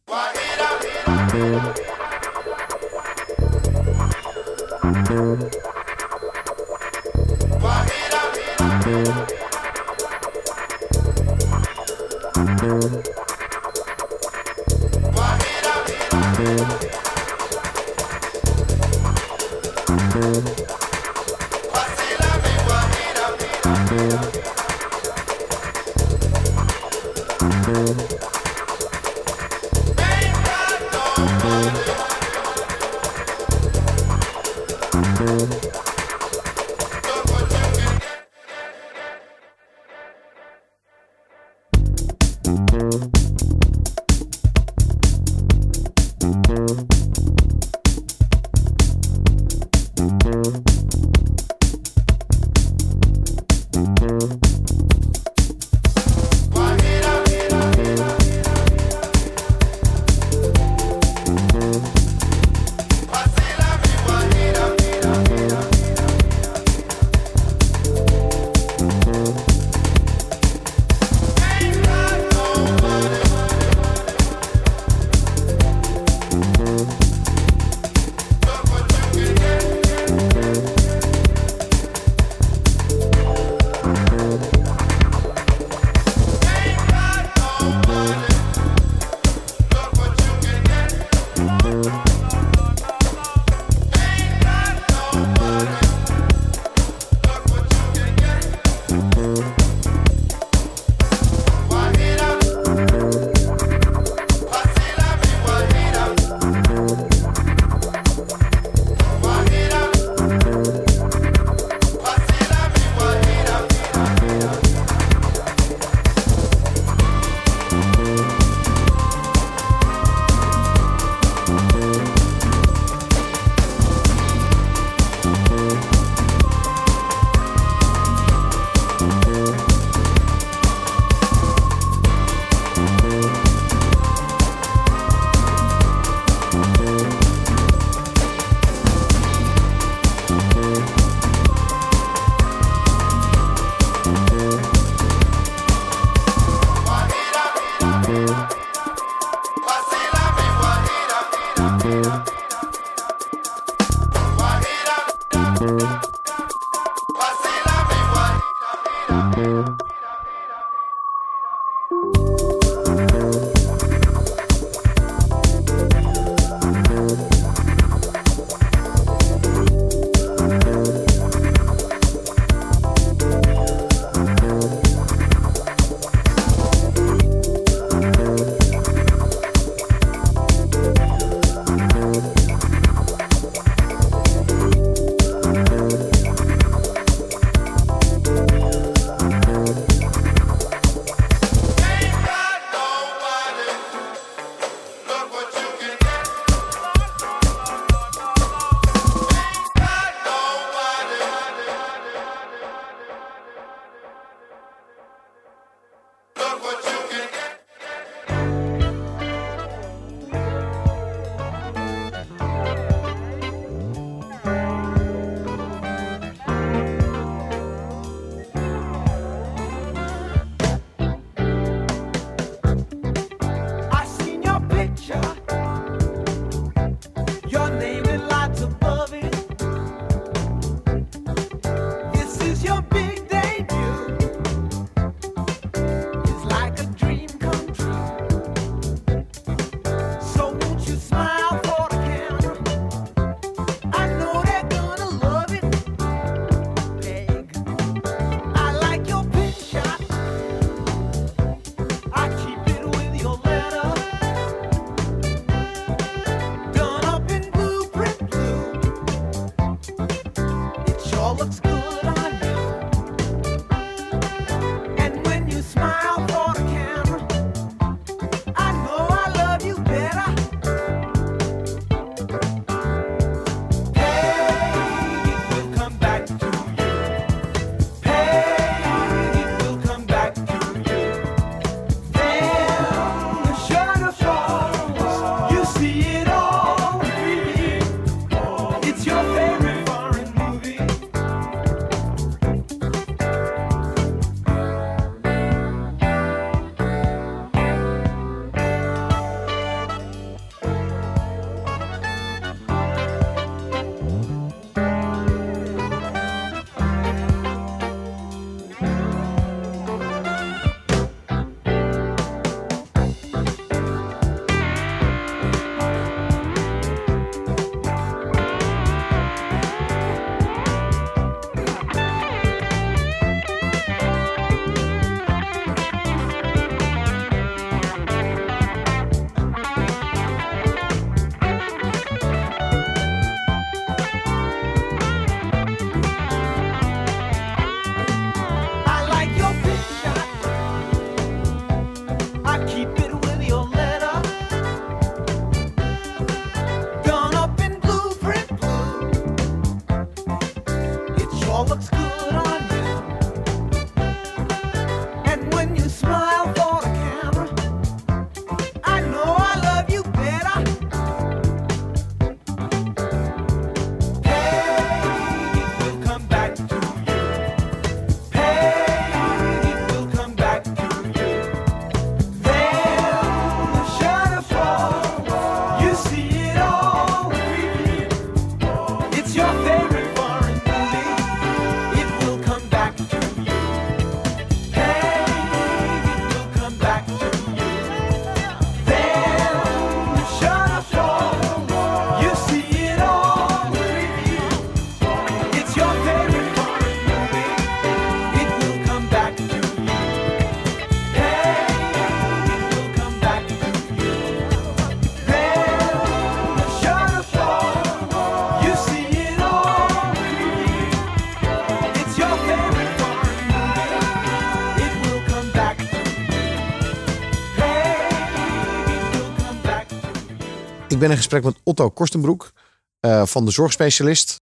Ik ben in gesprek met Otto Korstenbroek eh, van de zorgspecialist.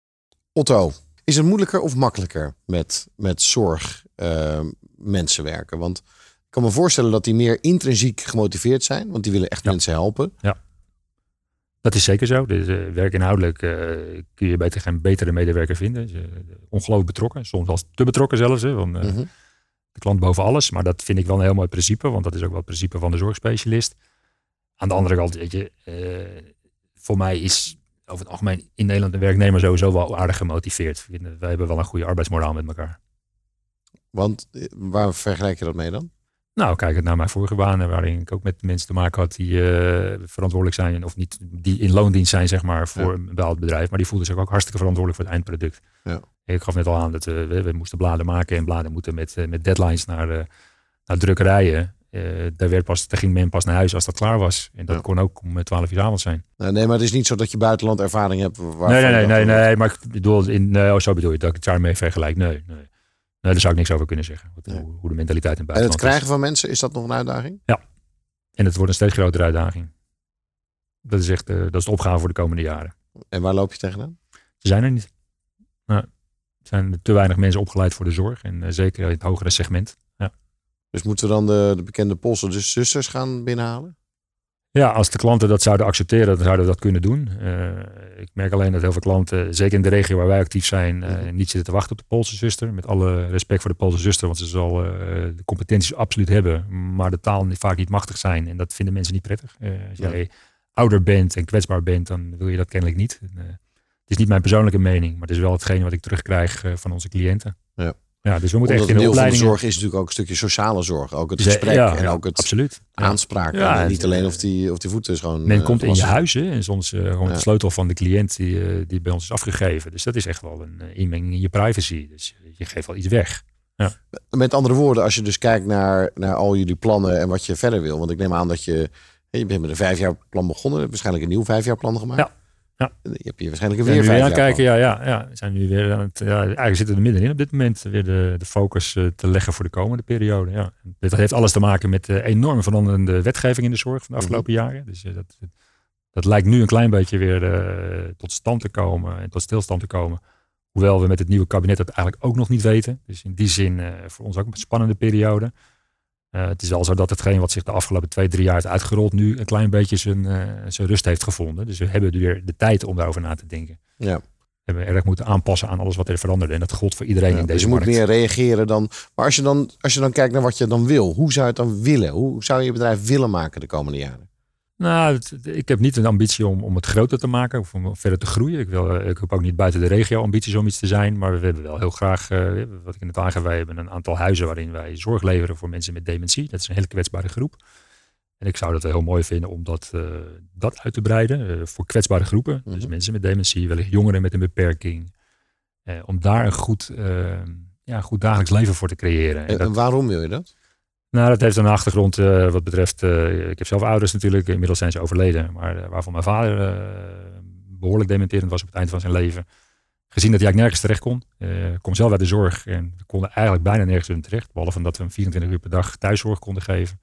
Otto, is het moeilijker of makkelijker met, met zorg eh, mensen werken? Want ik kan me voorstellen dat die meer intrinsiek gemotiveerd zijn, want die willen echt Ja. mensen helpen. Dat is zeker zo. Dus, eh, werkinhoudelijk kun je beter geen betere medewerker vinden. Ze, ongelooflijk betrokken. Soms wel te betrokken zelfs. Hè, van, Mhm. De klant boven alles. Maar dat vind ik wel een heel mooi principe. Want dat is ook wel het principe van de zorgspecialist. Aan de andere kant, weet je. eh, voor mij is over het algemeen in Nederland een werknemer sowieso wel aardig gemotiveerd. Eh, Wij hebben wel een goede arbeidsmoraal met elkaar. Want eh, waar vergelijk je dat mee dan? Nou, kijk het naar mijn vorige banen, waarin ik ook met mensen te maken had die eh, verantwoordelijk zijn, of niet, die in loondienst zijn, zeg maar, voor Ja. een bepaald bedrijf. Maar die voelden zich ook hartstikke verantwoordelijk voor het eindproduct. Ja. Ik gaf net al aan dat eh, we, we moesten bladen maken en bladen moeten met, eh, met deadlines naar, eh, naar drukkerijen. Eh, daar, werd pas, daar ging men pas naar huis als dat klaar was. En dat Ja. kon ook om eh, 12 uur 's avonds zijn. Nou, nee, maar het is niet zo dat je buitenland ervaring hebt. Nee, nee, je nee, dat- nee, nee, maar ik bedoel, in, nee, oh, zo bedoel je dat ik het daarmee vergelijk. Nee, nee. Nee, daar zou ik niks over kunnen zeggen. Wat- Nee. hoe, hoe de mentaliteit in het En het buitenland is. krijgen van mensen, is dat nog een uitdaging? En het wordt een steeds grotere uitdaging. Dat is echt eh, dat is de opgave voor de komende jaren. En waar loop je tegenaan? Ze zijn er niet. Nou, er zijn te weinig mensen opgeleid voor de zorg. En eh, zeker in het hogere segment. Dus moeten we dan de, de bekende Poolse dus zusters gaan binnenhalen? Ja, als de klanten dat zouden accepteren, dan zouden we dat kunnen doen. Eh, ik merk alleen dat heel veel klanten, zeker in de regio waar wij actief zijn, Mhm. niet zitten te wachten op de Poolse zuster. Met alle respect voor de Poolse zuster, want ze zal eh, de competenties absoluut hebben, maar de taal vaak niet machtig zijn. En dat vinden mensen niet prettig. Als Ja. jij ouder bent en kwetsbaar bent, dan wil je dat kennelijk niet. Het is niet mijn persoonlijke mening, maar het is wel hetgene wat ik terugkrijg van onze cliënten. Ja. Ja, dus we moeten Omdat echt een in de deel van de opleidingen... zorg is natuurlijk ook een stukje sociale zorg. Ook het gesprek ja, en ja, ook het absoluut. Ja. aanspraak. Ja, en niet alleen of die, of die voeten is gewoon... Men eh, komt in je huis hè, en soms eh, gewoon Ja. de sleutel van de cliënt die, eh, die bij ons is afgegeven. Dus dat is echt wel een inmenging in je privacy. Dus je geeft wel iets weg. Met andere woorden, als je dus kijkt naar, naar al jullie plannen en wat je verder wil. Want ik neem aan dat je... Je bent met een vijfjaarplan begonnen. Je hebt waarschijnlijk een nieuw vijfjaarplan gemaakt. Ja. Ja. Je hebt hier waarschijnlijk We weer vijf kijken, ja, ja, ja. We zijn nu weer aan het, ja, eigenlijk zitten we er middenin op dit moment weer de, de focus eh, te leggen voor de komende periode. Ja. Dit heeft alles te maken met de enorm veranderende wetgeving in de zorg van de afgelopen jaren. Dus eh, dat, dat lijkt nu een klein beetje weer eh, tot stand te komen en tot stilstand te komen. Hoewel we met het nieuwe kabinet dat eigenlijk ook nog niet weten. Dus in die zin eh, voor ons ook een spannende periode. Eh, het is wel zo dat hetgeen wat zich de afgelopen twee, drie jaar heeft uitgerold, nu een klein beetje zijn, eh, zijn rust heeft gevonden. Dus we hebben weer de tijd om daarover na te denken. Ja. hebben erg moeten aanpassen aan alles wat er veranderde. En dat gold voor iedereen Ja, in dus deze je moet markt. meer reageren dan. Maar als je dan, als je dan kijkt naar wat je dan wil, hoe zou je het dan willen? Hoe zou je je bedrijf willen maken de komende jaren? Nou, het- ik heb niet een ambitie om, om het groter te maken of om verder te groeien. Ik, wil, eh, ik heb ook niet buiten de regio ambities om iets te zijn. Maar we hebben wel heel graag, eh, wat ik in het wij hebben een aantal huizen waarin wij zorg leveren voor mensen met dementie. Dat is een hele kwetsbare groep. En ik zou dat wel heel mooi vinden om dat, eh, dat uit te breiden voor kwetsbare groepen. Dus Mhm. mensen met dementie, wellicht jongeren met een beperking. Om daar een goed, ja, goed dagelijks leven voor te creëren. En En, dat- en waarom wil je dat? Nou, dat heeft een achtergrond eh, wat betreft. eh, ik heb zelf ouders natuurlijk, inmiddels zijn ze overleden. Maar eh, waarvan mijn vader eh, behoorlijk dementerend was op het eind van zijn leven. Gezien dat hij eigenlijk nergens terecht kon. kom zelf uit de zorg en we konden eigenlijk bijna nergens in terecht. Behalve dat we hem 24 uur per dag thuiszorg konden geven.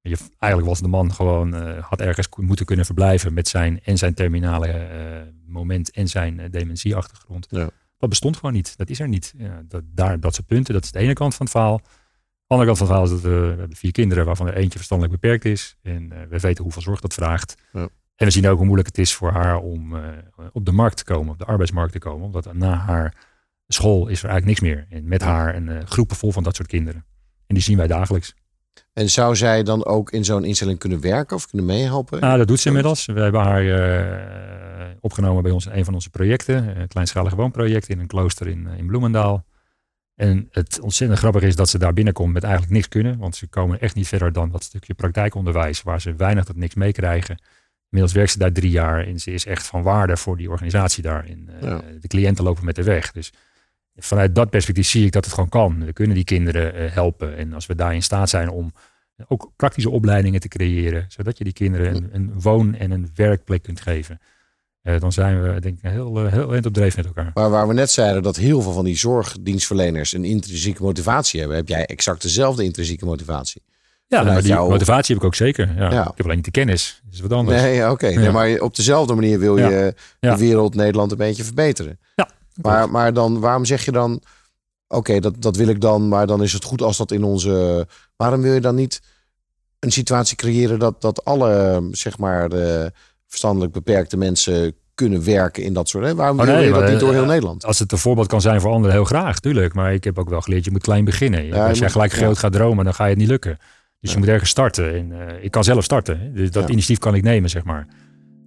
Je, eigenlijk was de man gewoon, had ergens moeten kunnen verblijven met zijn en zijn terminale moment en zijn dementieachtergrond. Ja. Dat bestond gewoon niet. Dat is er niet. Ja, dat, daar, dat soort punten, dat is de ene kant van het verhaal. De andere kant van het verhaal is dat we, we hebben vier kinderen waarvan er eentje verstandelijk beperkt is. En eh, we weten hoeveel zorg dat vraagt. Ja. En we zien ook hoe moeilijk het is voor haar om eh, op de markt te komen, op de arbeidsmarkt te komen. Omdat na haar school is er eigenlijk niks meer. En met haar een eh, groepen vol van dat soort kinderen. En die zien wij dagelijks. En zou zij dan ook in zo'n instelling kunnen werken of kunnen meehelpen? Nou, dat doet ze inmiddels. We hebben haar opgenomen bij ons in een van onze projecten. Een kleinschalig woonproject in een klooster in, in Bloemendaal. En het ontzettend grappig is dat ze daar binnenkomt met eigenlijk niks kunnen. Want ze komen echt niet verder dan dat stukje praktijkonderwijs. Waar ze weinig tot niks meekrijgen. Inmiddels werkt ze daar drie jaar. En ze is echt van waarde voor die organisatie daar. En, eh, Ja. De cliënten lopen met de weg. Dus vanuit dat perspectief zie ik dat het gewoon kan. We kunnen die kinderen eh, helpen. En als we daar in staat zijn om ook praktische opleidingen te creëren, zodat je die kinderen een, een woon- en een werkplek kunt geven. Eh, dan zijn we denk ik heel, eh, heel eind op dreef met elkaar. Maar waar we net zeiden dat heel veel van die zorgdienstverleners een intrinsieke motivatie hebben, heb jij exact dezelfde intrinsieke motivatie. Ja, maar die jouw- motivatie heb ik ook zeker. Ja. Ja. Ik heb alleen niet de kennis. Dat is wat anders. Nee, oké. Nee, Ja. maar op dezelfde manier wil Ja. je de wereld, Nederland een beetje verbeteren. Ja, Maar, maar dan, waarom zeg je dan, oké, dat, dat wil ik dan, maar dan is het goed als dat in onze. Waarom wil je dan niet een situatie creëren dat, dat alle, zeg maar, de verstandelijk beperkte mensen kunnen werken in dat soort. Hè? Waarom Oh, wil je dat maar, niet door heel eh, Nederland? Als het een voorbeeld kan zijn voor anderen, heel graag, tuurlijk. Maar ik heb ook wel geleerd, je moet klein beginnen. als jij gelijk ja. groot gaat dromen, dan ga je het niet lukken. Dus je moet ergens starten. En eh, ik kan zelf starten. Dus dat initiatief kan ik nemen, zeg maar.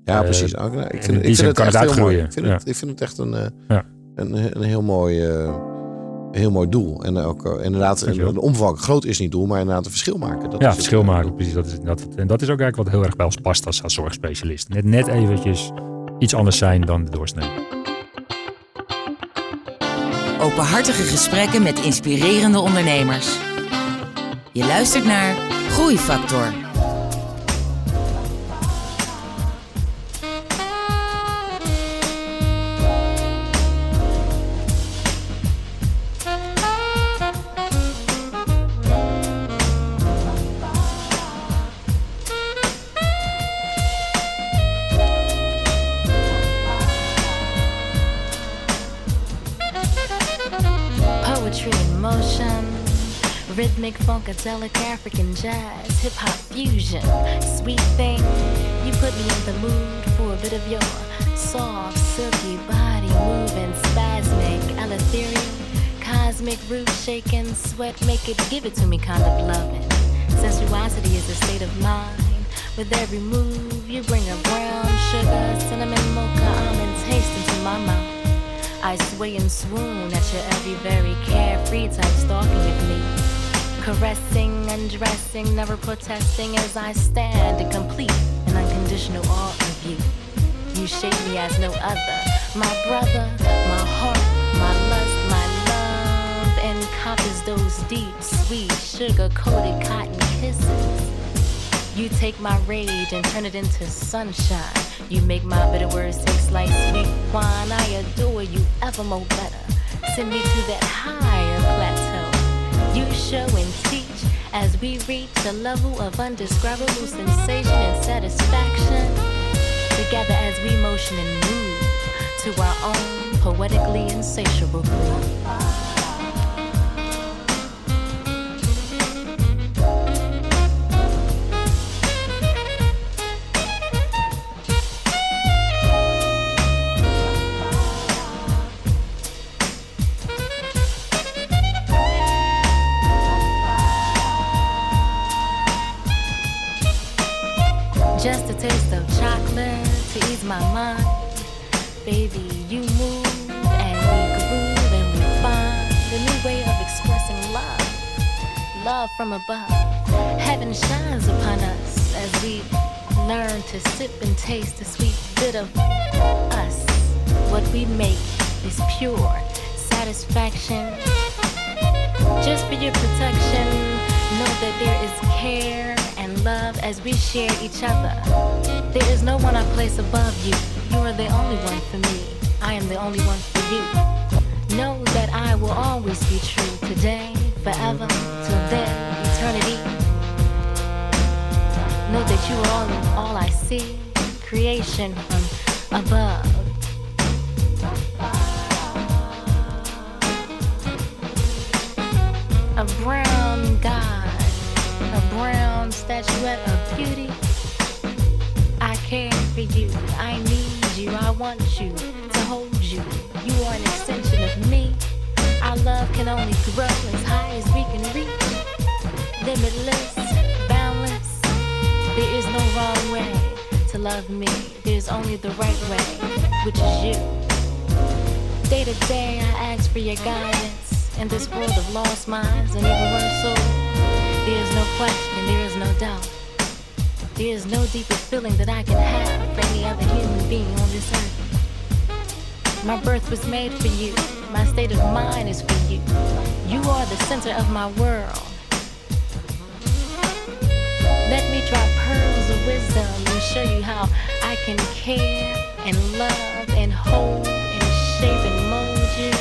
Ja, eh, precies. Ik in vind, ik vind het kan echt het heel mooi. uitgroeien. Ik vind, het, ik vind het echt een, een, een heel mooi, een heel mooi doel. En ook eh, inderdaad, een, een omvang. Groot is niet doel, maar inderdaad een verschil maken. Dat ja, is verschil het. maken. Precies, dat is, dat, en dat is ook eigenlijk wat heel erg bij ons past als, als zorgspecialist. Net, net eventjes iets anders zijn dan de doorsnee. Openhartige gesprekken met inspirerende ondernemers. Je luistert naar Groeifactor. Rhythmic funkadelic African jazz, hip hop fusion, sweet thing. You put me in the mood for a bit of your soft, silky body moving, spasmic, ethereal, cosmic root shaking, sweat make it, give it to me kind of loving. Sensuosity is a state of mind. With every move, you bring a brown sugar, cinnamon, mocha, almond taste into my mouth. I sway and swoon at your every very carefree type stalking of me. Caressing, undressing, never protesting as I stand in complete and unconditional awe of you. You shape me as no other. My brother, my heart, my lust, my love encompass those deep, sweet, sugar coated cotton kisses. You take my rage and turn it into sunshine. You make my bitter words taste like sweet wine. I adore you evermore better. Send me to that plateau. You show and teach as we reach a level of undescribable sensation and satisfaction. Together as we motion and move to our own poetically insatiable groove. From above. Heaven shines upon us as we learn to sip and taste the sweet bit of us. What we make is pure satisfaction. Just for your protection, know that there is care and love as we share each other. There is no one I place above you. You are the only one for me. I am the only one for you. Know that I will always be true today, forever, till then, eternity. Know that you are all, in all I see, creation from above. A brown god, a brown statuette of beauty. I care for you, I need you, I want you to hold you. You are an extension of me. Our love can only grow as high as we can reach. Limitless, boundless. There is no wrong way to love me. There's only the right way, which is you. Day to day, I ask for your guidance in this world of lost minds and even worse souls. There is no question, there is no doubt. There is no deeper feeling that I can have for any other human being on this earth. My birth was made for you. My state of mind is for you. You are the center of my world. Let me drop pearls of wisdom and show you how I can care and love and hold and shape and mold you.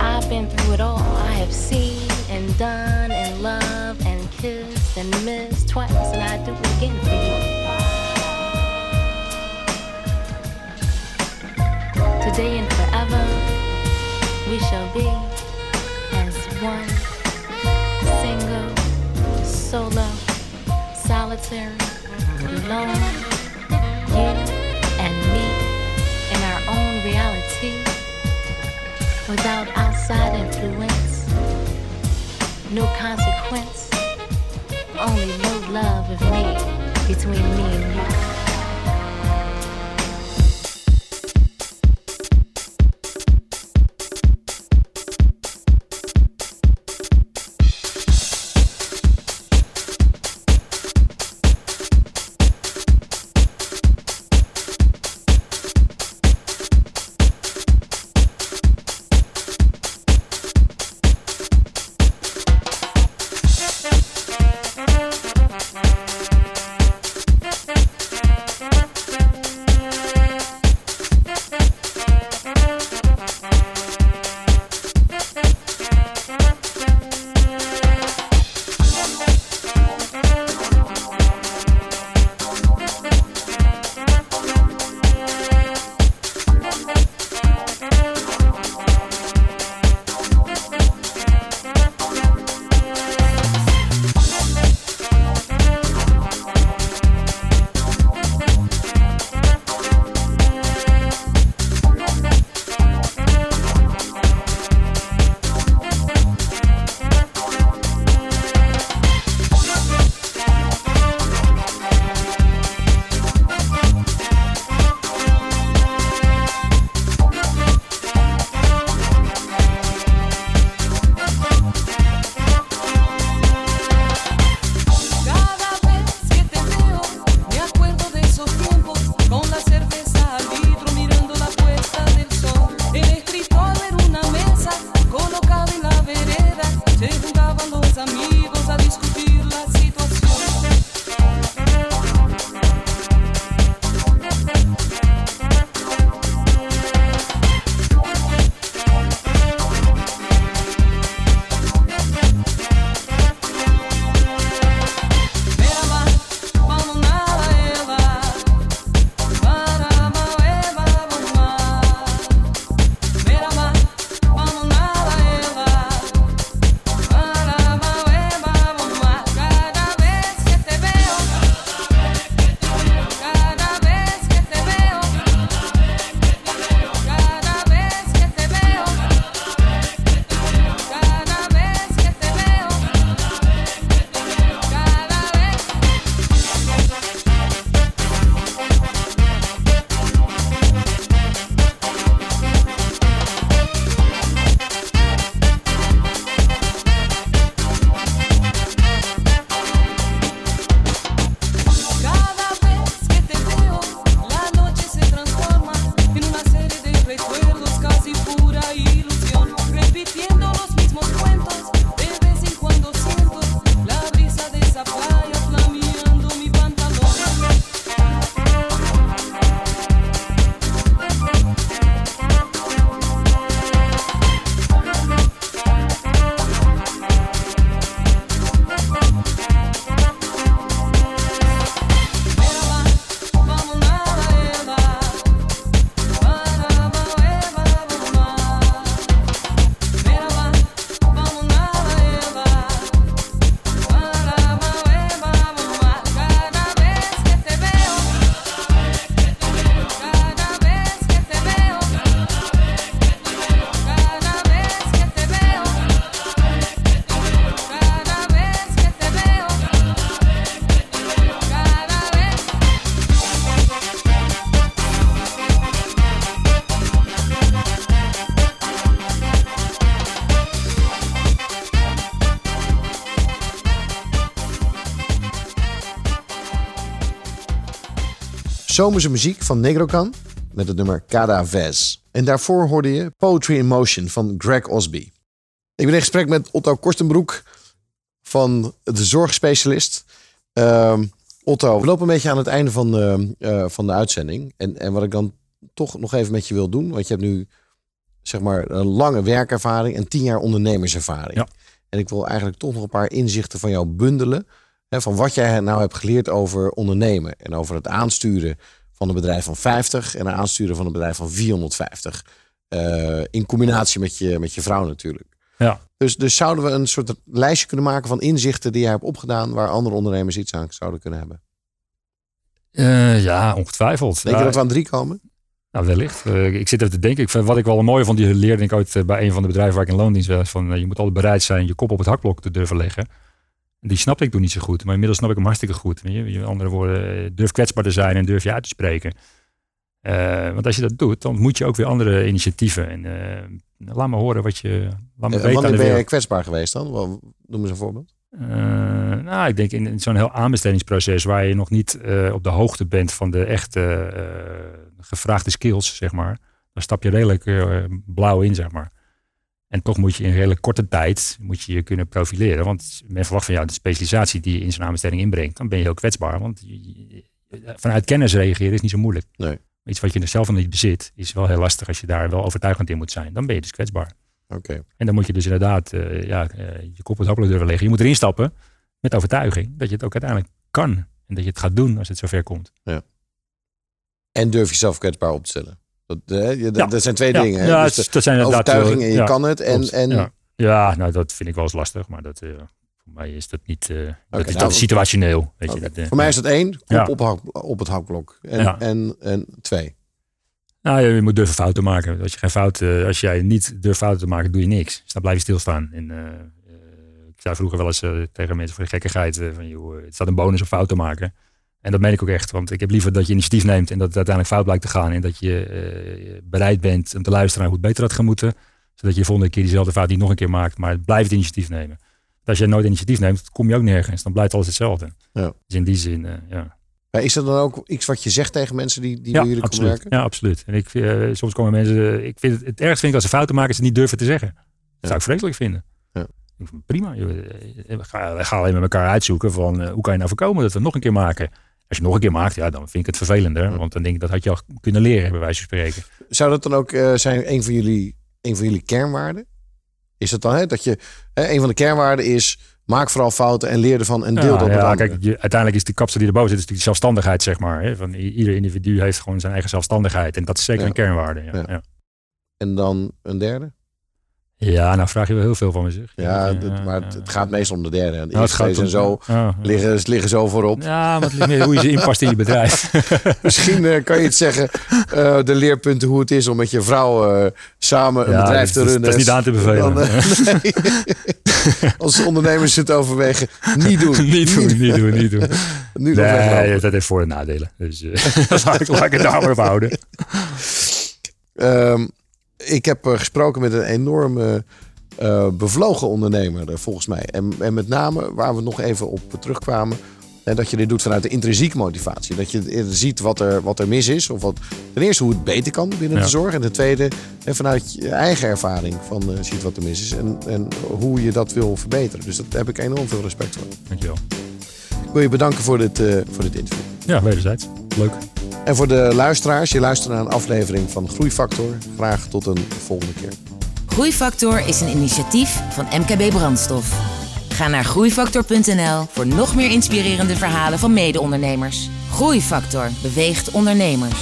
I've been through it all. I have seen and done and loved and kissed and missed twice, and I do it again for you. Today and forever, we shall be as one single, solo, solitary, alone, you and me in our own reality without outside influence, no consequence, only no love of me between me and you. Zomerse muziek van Negrocan met het nummer Cada Vez. En daarvoor hoorde je Poetry in Motion van Greg Osby. Ik ben in gesprek met Otto Korstenbroek van de zorgspecialist. Ehm, Otto, we lopen een beetje aan het einde van de, eh, van de uitzending. En, en wat ik dan toch nog even met je wil doen, want je hebt nu zeg maar een lange werkervaring en tien jaar ondernemerservaring. Ja. En ik wil eigenlijk toch nog een paar inzichten van jou bundelen. Van wat jij nou hebt geleerd over ondernemen. En over het aansturen van een bedrijf van 50 en het aansturen van een bedrijf van 450. Eh, in combinatie met je, met je vrouw natuurlijk. Ja. Dus, dus zouden we een soort lijstje kunnen maken van inzichten die jij hebt opgedaan, waar andere ondernemers iets aan zouden kunnen hebben? Eh, ja, ongetwijfeld. Denk je dat we aan drie komen? Nou, wellicht. Eh, ik zit even te denken. Ik vind, wat ik wel mooi vond, die leerde ik ooit bij een van de bedrijven waar ik in loondienst was. Van, je moet altijd bereid zijn je kop op het hakblok te durven leggen. Die snapte ik toen niet zo goed. Maar inmiddels snap ik hem hartstikke goed. Weet je, andere woorden, eh, durf kwetsbaar te zijn en durf je uit te spreken. Eh, want als je dat doet, dan moet je ook weer andere initiatieven. En eh, laat me horen wat je... Laat me weten Wanneer ben je kwetsbaar geweest dan? Noem eens een voorbeeld. Nou, ik denk in, in zo'n heel aanbestedingsproces waar je nog niet op de hoogte bent van de echte gevraagde skills, zeg maar. Dan stap je redelijk blauw in, zeg maar. En toch moet je in een redelijk korte tijd moet je, je kunnen profileren. Want men verwacht van jou de specialisatie die je in zo'n aanbesteding inbrengt. Dan ben je heel kwetsbaar. Want je- vanuit kennis reageren is niet zo moeilijk. Nee. Iets wat je er zelf nog niet bezit, is wel heel lastig als je daar wel overtuigend in moet zijn. Dan ben je dus kwetsbaar. Oké. En dan moet je dus inderdaad eh, ja, eh, je kop op het hapelijk durven leggen. Je moet erin stappen met overtuiging dat je het ook uiteindelijk kan. En dat je het gaat doen als het zover komt. En durf jezelf kwetsbaar op te stellen. Dat, dat, Ja. dat zijn twee dingen. Hè? ja, Dus dat zijn inderdaad, overtuiging eh, en je kan het. En, klopt. en, ja. nou dat vind ik wel eens lastig. Maar dat, eh, voor mij is dat niet... eh, dat, is, nou, dat situationeel. Weet je, dat, eh, Voor mij is dat één, kop op, hak- op het hakblok. En, en, en twee. Nou, je moet durven fouten maken. Als, je geen fouten, als jij niet durft fouten te maken, doe je niks. Dus dan blijf je stilstaan. En, ik zei vroeger wel eens tegen mensen voor de gekkigheid van, joh, het staat een bonus om fout te maken. En dat meen ik ook echt. Want ik heb liever dat je initiatief neemt en dat het uiteindelijk fout blijkt te gaan. En dat je eh, bereid bent om te luisteren naar hoe het beter had gemoeten. Zodat je de volgende keer diezelfde fout niet nog een keer maakt. Maar blijf het initiatief nemen. Want als jij nooit initiatief neemt, kom je ook nergens. Dan blijft alles hetzelfde. Ja. Dus in die zin, eh, ja. Maar is er dan ook iets wat je zegt tegen mensen die, die bij jullie komen absoluut. werken? Ja, absoluut. En ik, eh, soms komen mensen. ik vind het, het ergst vind ik als ze fouten maken, ze niet durven te zeggen. Dat zou ik vreselijk vinden. Ja. Prima. We gaan, gaan alleen met elkaar uitzoeken van hoe kan je nou voorkomen dat we het nog een keer maken. Als je het nog een keer maakt, ja, dan vind ik het vervelender. Want dan denk ik dat had je al kunnen leren, bij wijze van spreken. Zou dat dan ook eh, zijn een van, jullie, een van jullie kernwaarden? Is dat dan hè, dat je... Hè, een van de kernwaarden is... maak vooral fouten en leer ervan en deel ja, dat met ja, kijk, je, uiteindelijk is de kapsel die erboven zit, is natuurlijk zelfstandigheid, zeg maar. Hè? Van, ieder individu heeft gewoon zijn eigen zelfstandigheid. En dat is zeker Ja. een kernwaarde. Ja. En dan een derde? Ja, nou vraag je wel heel veel van me, zeg. Ja, maar het, het gaat meestal om de derde. En de Nou, het gaat om- zo, ja, ja. liggen, liggen zo voorop. Ja, maar het ligt meer hoe je ze inpast in je bedrijf. (laughs) Misschien eh, kan je het zeggen, eh, de leerpunten hoe het is om met je vrouw eh, samen een bedrijf dat te runnen. dat is niet aan te bevelen. Dan, (laughs) nee. (laughs) Als ondernemers het overwegen, niet doen. niet doen, niet doen, niet doen. Nu nee, dat heeft voor- en nadelen. Dus laat, ik, laat ik het daar maar op houden. Ehm, ik heb eh, gesproken met een enorme eh, bevlogen ondernemer, eh, volgens mij. En, en met name waar we nog even op terugkwamen. En dat je dit doet vanuit de intrinsieke motivatie. Dat je ziet wat er, wat er mis is. Of wat, ten eerste hoe het beter kan binnen Ja. de zorg. En ten tweede en vanuit je eigen ervaring van ziet wat er mis is. En, en hoe je dat wil verbeteren. Dus daar heb ik enorm veel respect voor. Dankjewel. Ik wil je bedanken voor dit, voor dit interview. Ja, wederzijds. Leuk. En voor de luisteraars, je luistert naar een aflevering van Groeifactor. Graag tot een volgende keer. Groeifactor is een initiatief van MKB Brandstof. Ga naar groeifactor.nl voor nog meer inspirerende verhalen van mede-ondernemers. Groeifactor beweegt ondernemers.